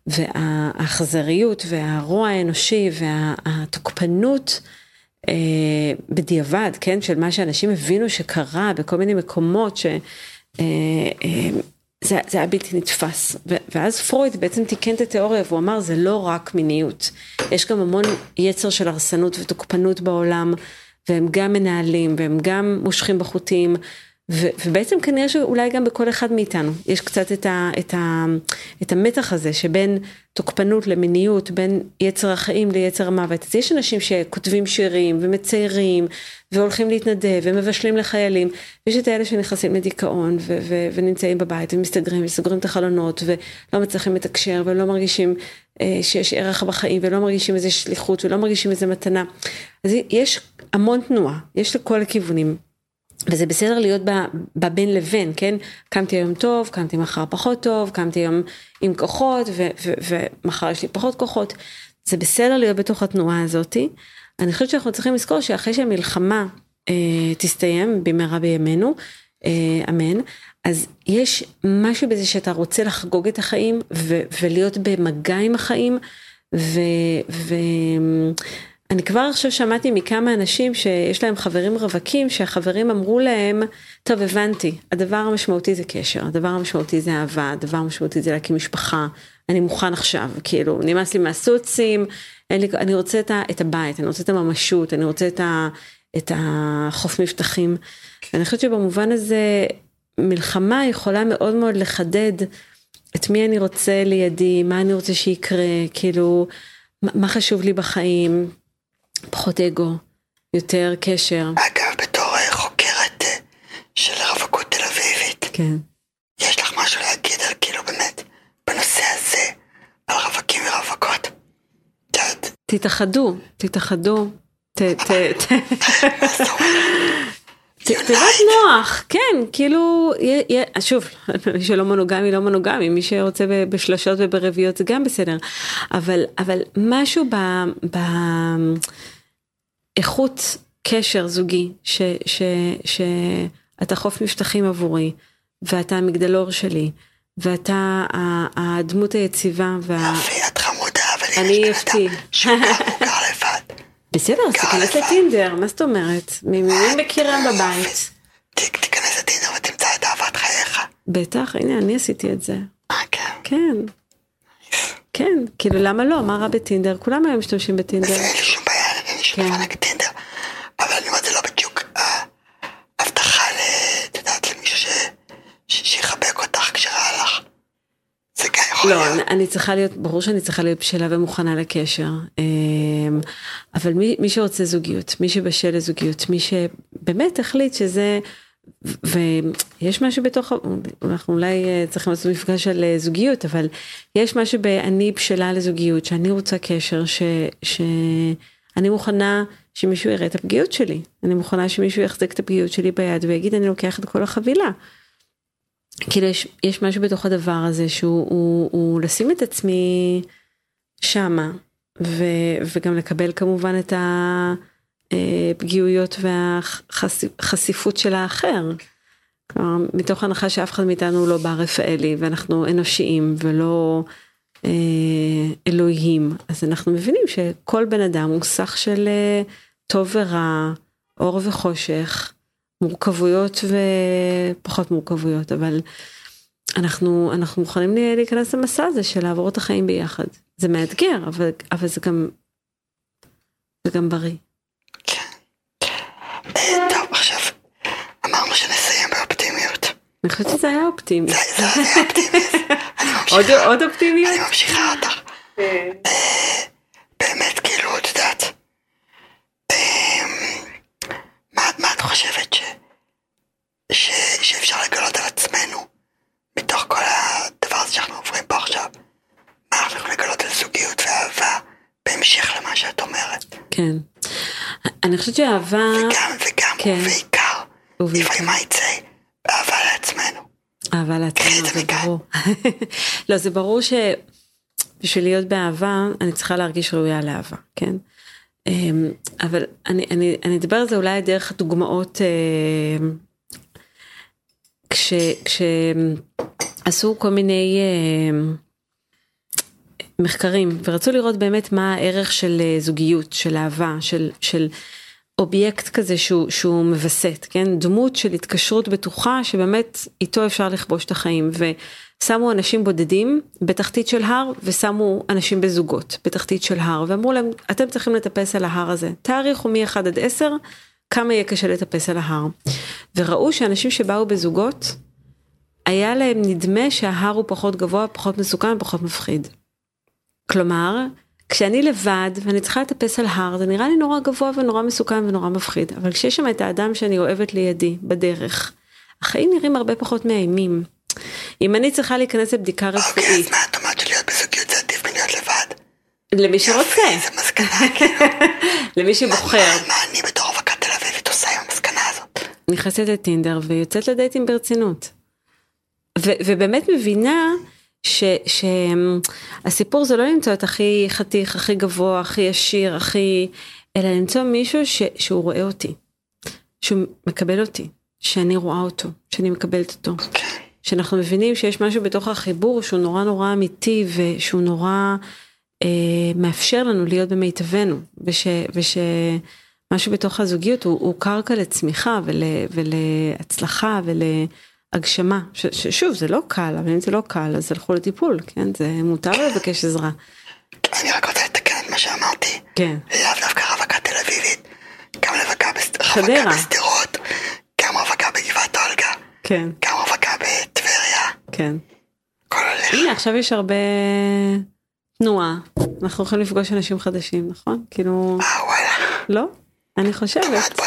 והאכזריות והרוע האנושי והתוקפנות אה, בדיעבד, כן, של מה שאנשים הבינו שקרה בכל מיני מקומות, ש... אה, אה, היה בלתי נתפס. ואז פרויד בעצם תיקן את התיאוריה והוא אמר זה לא רק מיניות, יש גם המון יצר של הרסנות ותוקפנות בעולם, והם גם מנהלים והם גם מושכים בחוטים. ו- ובעצם כנראה שאולי גם בכל אחד מאיתנו יש קצת את, ה- את, ה- את המתח הזה שבין תוקפנות למיניות, בין יצר החיים ליצר המוות. אז יש אנשים שכותבים שירים ומציירים והולכים להתנדב ומבשלים לחיילים, ויש את האלה שנכנסים לדיכאון ו- ו- ונמצאים בבית ומסתגרים וסוגרים את החלונות ולא מצליחים לתקשר ולא מרגישים אה, שיש ערך בחיים ולא מרגישים איזה שליחות ולא מרגישים איזה מתנה. אז יש המון תנועה, יש לכל הכיוונים. וזה בסדר להיות בבין לבין, כן? קמתי היום טוב, קמתי מחר פחות טוב, קמתי היום עם כוחות, ומחר יש לי פחות כוחות. זה בסדר להיות בתוך התנועה הזאתי. אני חושבת שאנחנו צריכים לזכור שאחרי שהמלחמה אה, תסתיים במהרה בימינו, אה, אמן, אז יש משהו בזה שאתה רוצה לחגוג את החיים ו- ולהיות במגע עם החיים, ו... ו- אני כבר עכשיו שמעתי מכמה אנשים שיש להם חברים רווקים, שהחברים אמרו להם, טוב הבנתי, הדבר המשמעותי זה קשר, הדבר המשמעותי זה אהבה, הדבר המשמעותי זה להקים משפחה, אני מוכן עכשיו, כאילו, נמאס לי מהסוצים, לי, אני רוצה את, ה, את הבית, אני רוצה את הממשות, אני רוצה את, ה, את החוף מבטחים. ואני חושבת שבמובן הזה, מלחמה יכולה מאוד מאוד לחדד את מי אני רוצה לידי, מה אני רוצה שיקרה, כאילו, מה חשוב לי בחיים, פחות אגו, יותר קשר. אגב, בתור אה, חוקרת אה, של רווקות תל אביבית, כן. יש לך משהו להגיד על כאילו באמת, בנושא הזה, על רווקים ורווקות? תתאחדו, תתאחדו. ת- ת- תיבת נוח, כן, כאילו, שוב, מי שלא מונוגמי לא מונוגמי, מי שרוצה בשלשות וברביעיות זה גם בסדר, אבל, אבל משהו ב... ב איכות קשר זוגי, ש, ש, שאתה חוף מבטחים עבורי, ואתה המגדלור שלי, ואתה הדמות היציבה, וה... יופי, את חמודה, אבל יש בן. אדם שהוא גר- הוא גר לבד. בסדר, אז תיכנס. לטינדר, מה זאת אומרת? מי מי מכירה בבית? תיכנס לטינדר ותמצא את אהבת חייך. בטח, הנה, אני עשיתי את זה. אה, כן. כן. כן, כאילו למה לא? מה רע בטינדר? כולם היום משתמשים בטינדר. אין לי שום בעיה, אין לי שום כן. דבר נגד טינדר. אבל אני אומר, זה לא בדיוק אה, הבטחה ל... את יודעת, למישהו ש- ש- שיחבק אותך כשרע לך. זה גם יכול לא. אני- צריכה להיות, ברור שאני צריכה להיות בשלה ומוכנה לקשר. אמ, אבל מי, מי שרוצה זוגיות, מי שבשל לזוגיות, מי שבאמת החליט שזה, ויש משהו בתוך, אנחנו אולי אה, צריכים לעשות מפגש על אה, זוגיות, אבל יש משהו באני בשלה לזוגיות, שאני רוצה קשר, ש, שאני מוכנה שמישהו יראה את הפגיעות שלי, אני מוכנה שמישהו יחזיק את הפגיעות שלי ביד ויגיד אני לוקח את כל החבילה. כאילו יש, יש משהו בתוך הדבר הזה שהוא הוא, הוא לשים את עצמי שמה ו, וגם לקבל כמובן את הפגיעויות והחשיפות של האחר. כלומר, מתוך הנחה שאף אחד מאיתנו לא בר רפאלי ואנחנו אנושיים ולא אה, אלוהים אז אנחנו מבינים שכל בן אדם הוא סך של אה, טוב ורע, אור וחושך. מורכבויות ופחות מורכבויות, אבל אנחנו, אנחנו מוכנים להיכנס למסע הזה של לעבור את החיים ביחד. זה מאתגר, אבל, אבל זה גם, זה גם בריא. כן. טוב, עכשיו, אמרנו שנסיים באופטימיות. אני חושבת שזה היה אופטימי. זה היה אופטימי. עוד אופטימיות? אני ממשיכה אותך. אה, באמת, כאילו, את יודעת, מה את חושבת ש... ש... שאפשר לגלות על עצמנו מתוך כל הדבר הזה שאנחנו עוברים פה עכשיו? מה אנחנו יכולים לגלות על זוגיות ואהבה בהמשך למה שאת אומרת? כן. אני חושבת שאהבה... וגם, וגם, כן. ובעיקר, לפעמים מה יצא? אהבה לעצמנו. אהבה לעצמנו, זה ברור. לא, זה ברור שבשביל להיות באהבה, אני צריכה להרגיש ראויה לאהבה, כן? אמ, אבל אני, אני, אני אדבר על זה אולי דרך הדוגמאות אמ, כש, כשעשו כל מיני אמ, מחקרים ורצו לראות באמת מה הערך של אה, זוגיות, של אהבה, של, של אובייקט כזה שהוא, שהוא מווסת, כן? דמות של התקשרות בטוחה שבאמת איתו אפשר לכבוש את החיים. ו... שמו אנשים בודדים בתחתית של הר ושמו אנשים בזוגות בתחתית של הר ואמרו להם אתם צריכים לטפס על ההר הזה תעריכו מ-1 עד 10 כמה יהיה קשה לטפס על ההר. וראו שאנשים שבאו בזוגות היה להם נדמה שההר הוא פחות גבוה פחות מסוכן פחות מפחיד. כלומר כשאני לבד ואני צריכה לטפס על הר זה נראה לי נורא גבוה ונורא מסוכן ונורא מפחיד אבל כשיש שם את האדם שאני אוהבת לידי בדרך החיים נראים הרבה פחות מאיימים. אם אני צריכה להיכנס לבדיקה רפואית. אוקיי, אז מה את אומרת שלהיות בזוגיות זה עדיף מלהיות לבד? למי שרוצה. זה מסקנה, כאילו. למי שבוחר. מה אני בתור רווקה תל אביבית עושה עם המסקנה הזאת? נכנסת לטינדר ויוצאת לדייטים ברצינות. ובאמת מבינה שהסיפור זה לא למצוא את הכי חתיך, הכי גבוה, הכי ישיר, הכי... אלא למצוא מישהו ש, שהוא רואה אותי. שהוא מקבל אותי. שאני רואה אותו, שאני מקבלת אותו. Okay. אוקיי. שאנחנו מבינים שיש משהו בתוך החיבור שהוא נורא נורא אמיתי ושהוא נורא אה, מאפשר לנו להיות במיטבנו וש, ושמשהו בתוך הזוגיות הוא, הוא קרקע לצמיחה ול, ולהצלחה ולהגשמה ש, ששוב זה לא קל אבל אם זה לא קל אז הלכו לטיפול כן זה מותר לבקש עזרה. אני רק רוצה לתקן את מה שאמרתי. כן. לאו דווקא רווקה תל אביבית. גם רווקה בשדרות. גם רווקה בגבעת אולגה. כן. גם רווקה בטבריה. כן. הכל הולך. הנה עכשיו יש הרבה תנועה אנחנו יכולים לפגוש אנשים חדשים נכון כאילו אה וואלה. לא אני חושבת.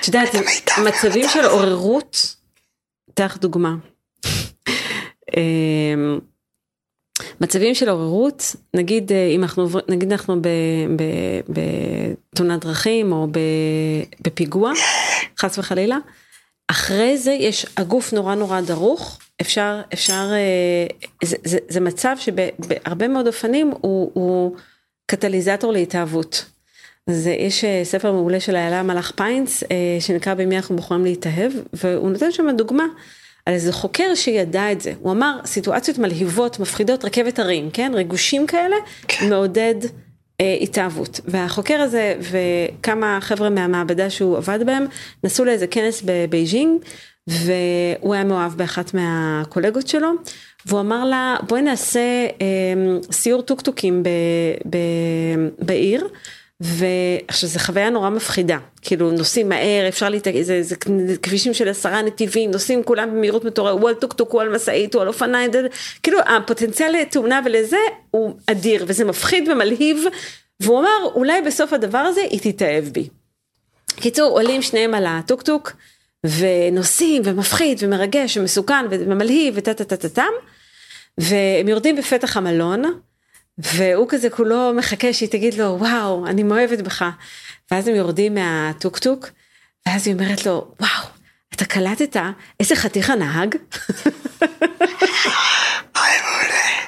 את יודעת מצבים של עוררות. אתן דוגמה. אמ, מצבים של עוררות נגיד אה, אם אנחנו נגיד אנחנו בתאונת דרכים או בפיגוע חס וחלילה אחרי זה יש הגוף נורא נורא דרוך אפשר אפשר אה, זה, זה, זה מצב שבהרבה מאוד אופנים הוא, הוא קטליזטור להתאהבות. אז יש אה, ספר מעולה של איילה מלאך פיינס שנקרא במי אנחנו בוחרים להתאהב והוא נותן שם דוגמה על איזה חוקר שידע את זה, הוא אמר סיטואציות מלהיבות, מפחידות, רכבת הרים, כן, ריגושים כאלה, כן. מעודד אה, התאהבות. והחוקר הזה וכמה חבר'ה מהמעבדה שהוא עבד בהם, נסעו לאיזה כנס בבייג'ינג, והוא היה מאוהב באחת מהקולגות שלו, והוא אמר לה בואי נעשה אה, סיור טוקטוקים ב, ב, בעיר. ועכשיו זו חוויה נורא מפחידה, כאילו נוסעים מהר, אפשר להתאגד, זה, זה, זה כבישים של עשרה נתיבים, נוסעים כולם במהירות מטורפת, הוא על טוקטוק, הוא על משאית, הוא על אופניים, כאילו הפוטנציאל לתאונה ולזה הוא אדיר, וזה מפחיד ומלהיב, והוא אמר, אולי בסוף הדבר הזה היא תתאהב בי. קיצור, עולים שניהם על הטוקטוק, ונוסעים, ומפחיד, ומרגש, ומסוכן, ומלהיב, וטה טה טה טה טם, והם יורדים בפתח המלון, והוא כזה כולו מחכה שהיא תגיד לו, וואו, אני מאוהבת בך. ואז הם יורדים מהטוקטוק, ואז היא אומרת לו, וואו, אתה קלטת איזה חתיך הנהג?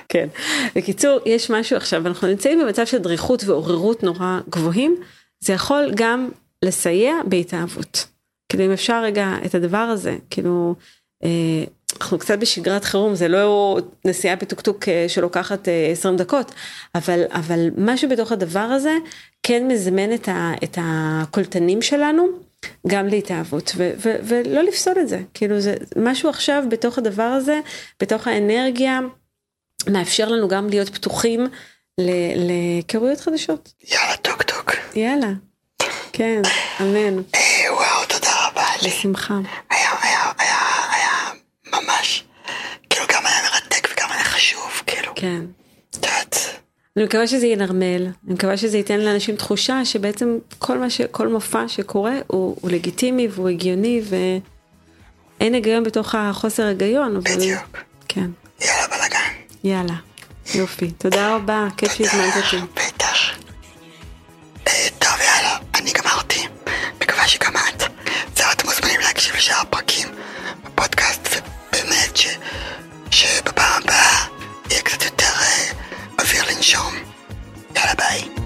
כן. בקיצור, יש משהו עכשיו, אנחנו נמצאים במצב של דריכות ועוררות נורא גבוהים, זה יכול גם לסייע בהתאהבות. כאילו אם אפשר רגע את הדבר הזה, כאילו, אה, אנחנו קצת בשגרת חירום, זה לא נסיעה בטוקטוק אה, שלוקחת אה, 20 דקות, אבל, אבל משהו בתוך הדבר הזה כן מזמן את, ה, את הקולטנים שלנו. גם להתאהבות ו- ו- ולא לפסול את זה כאילו זה משהו עכשיו בתוך הדבר הזה בתוך האנרגיה מאפשר לנו גם להיות פתוחים להיכרויות חדשות. יאללה טוק טוק. יאללה. כן, אמן. אה, וואו, תודה רבה לי. בשמחה. היה, כן. דת. אני מקווה שזה ינרמל, אני מקווה שזה ייתן לאנשים תחושה שבעצם כל, מה ש... כל מופע שקורה הוא, הוא לגיטימי והוא הגיוני ואין היגיון בתוך החוסר היגיון. אבל... בדיוק. כן. יאללה בלאגן. יאללה, יופי. תודה רבה, כיף שהזמנת אותי. אה, בטח. אה, טוב יאללה, אני גמרתי. מקווה שגם את. זהו, אתם מוזמנים להקשיב לשאר הפרקים בפודקאסט, ובאמת ש... שבפעם הבאה... secrétaire à faire une chambre. Yalla bye.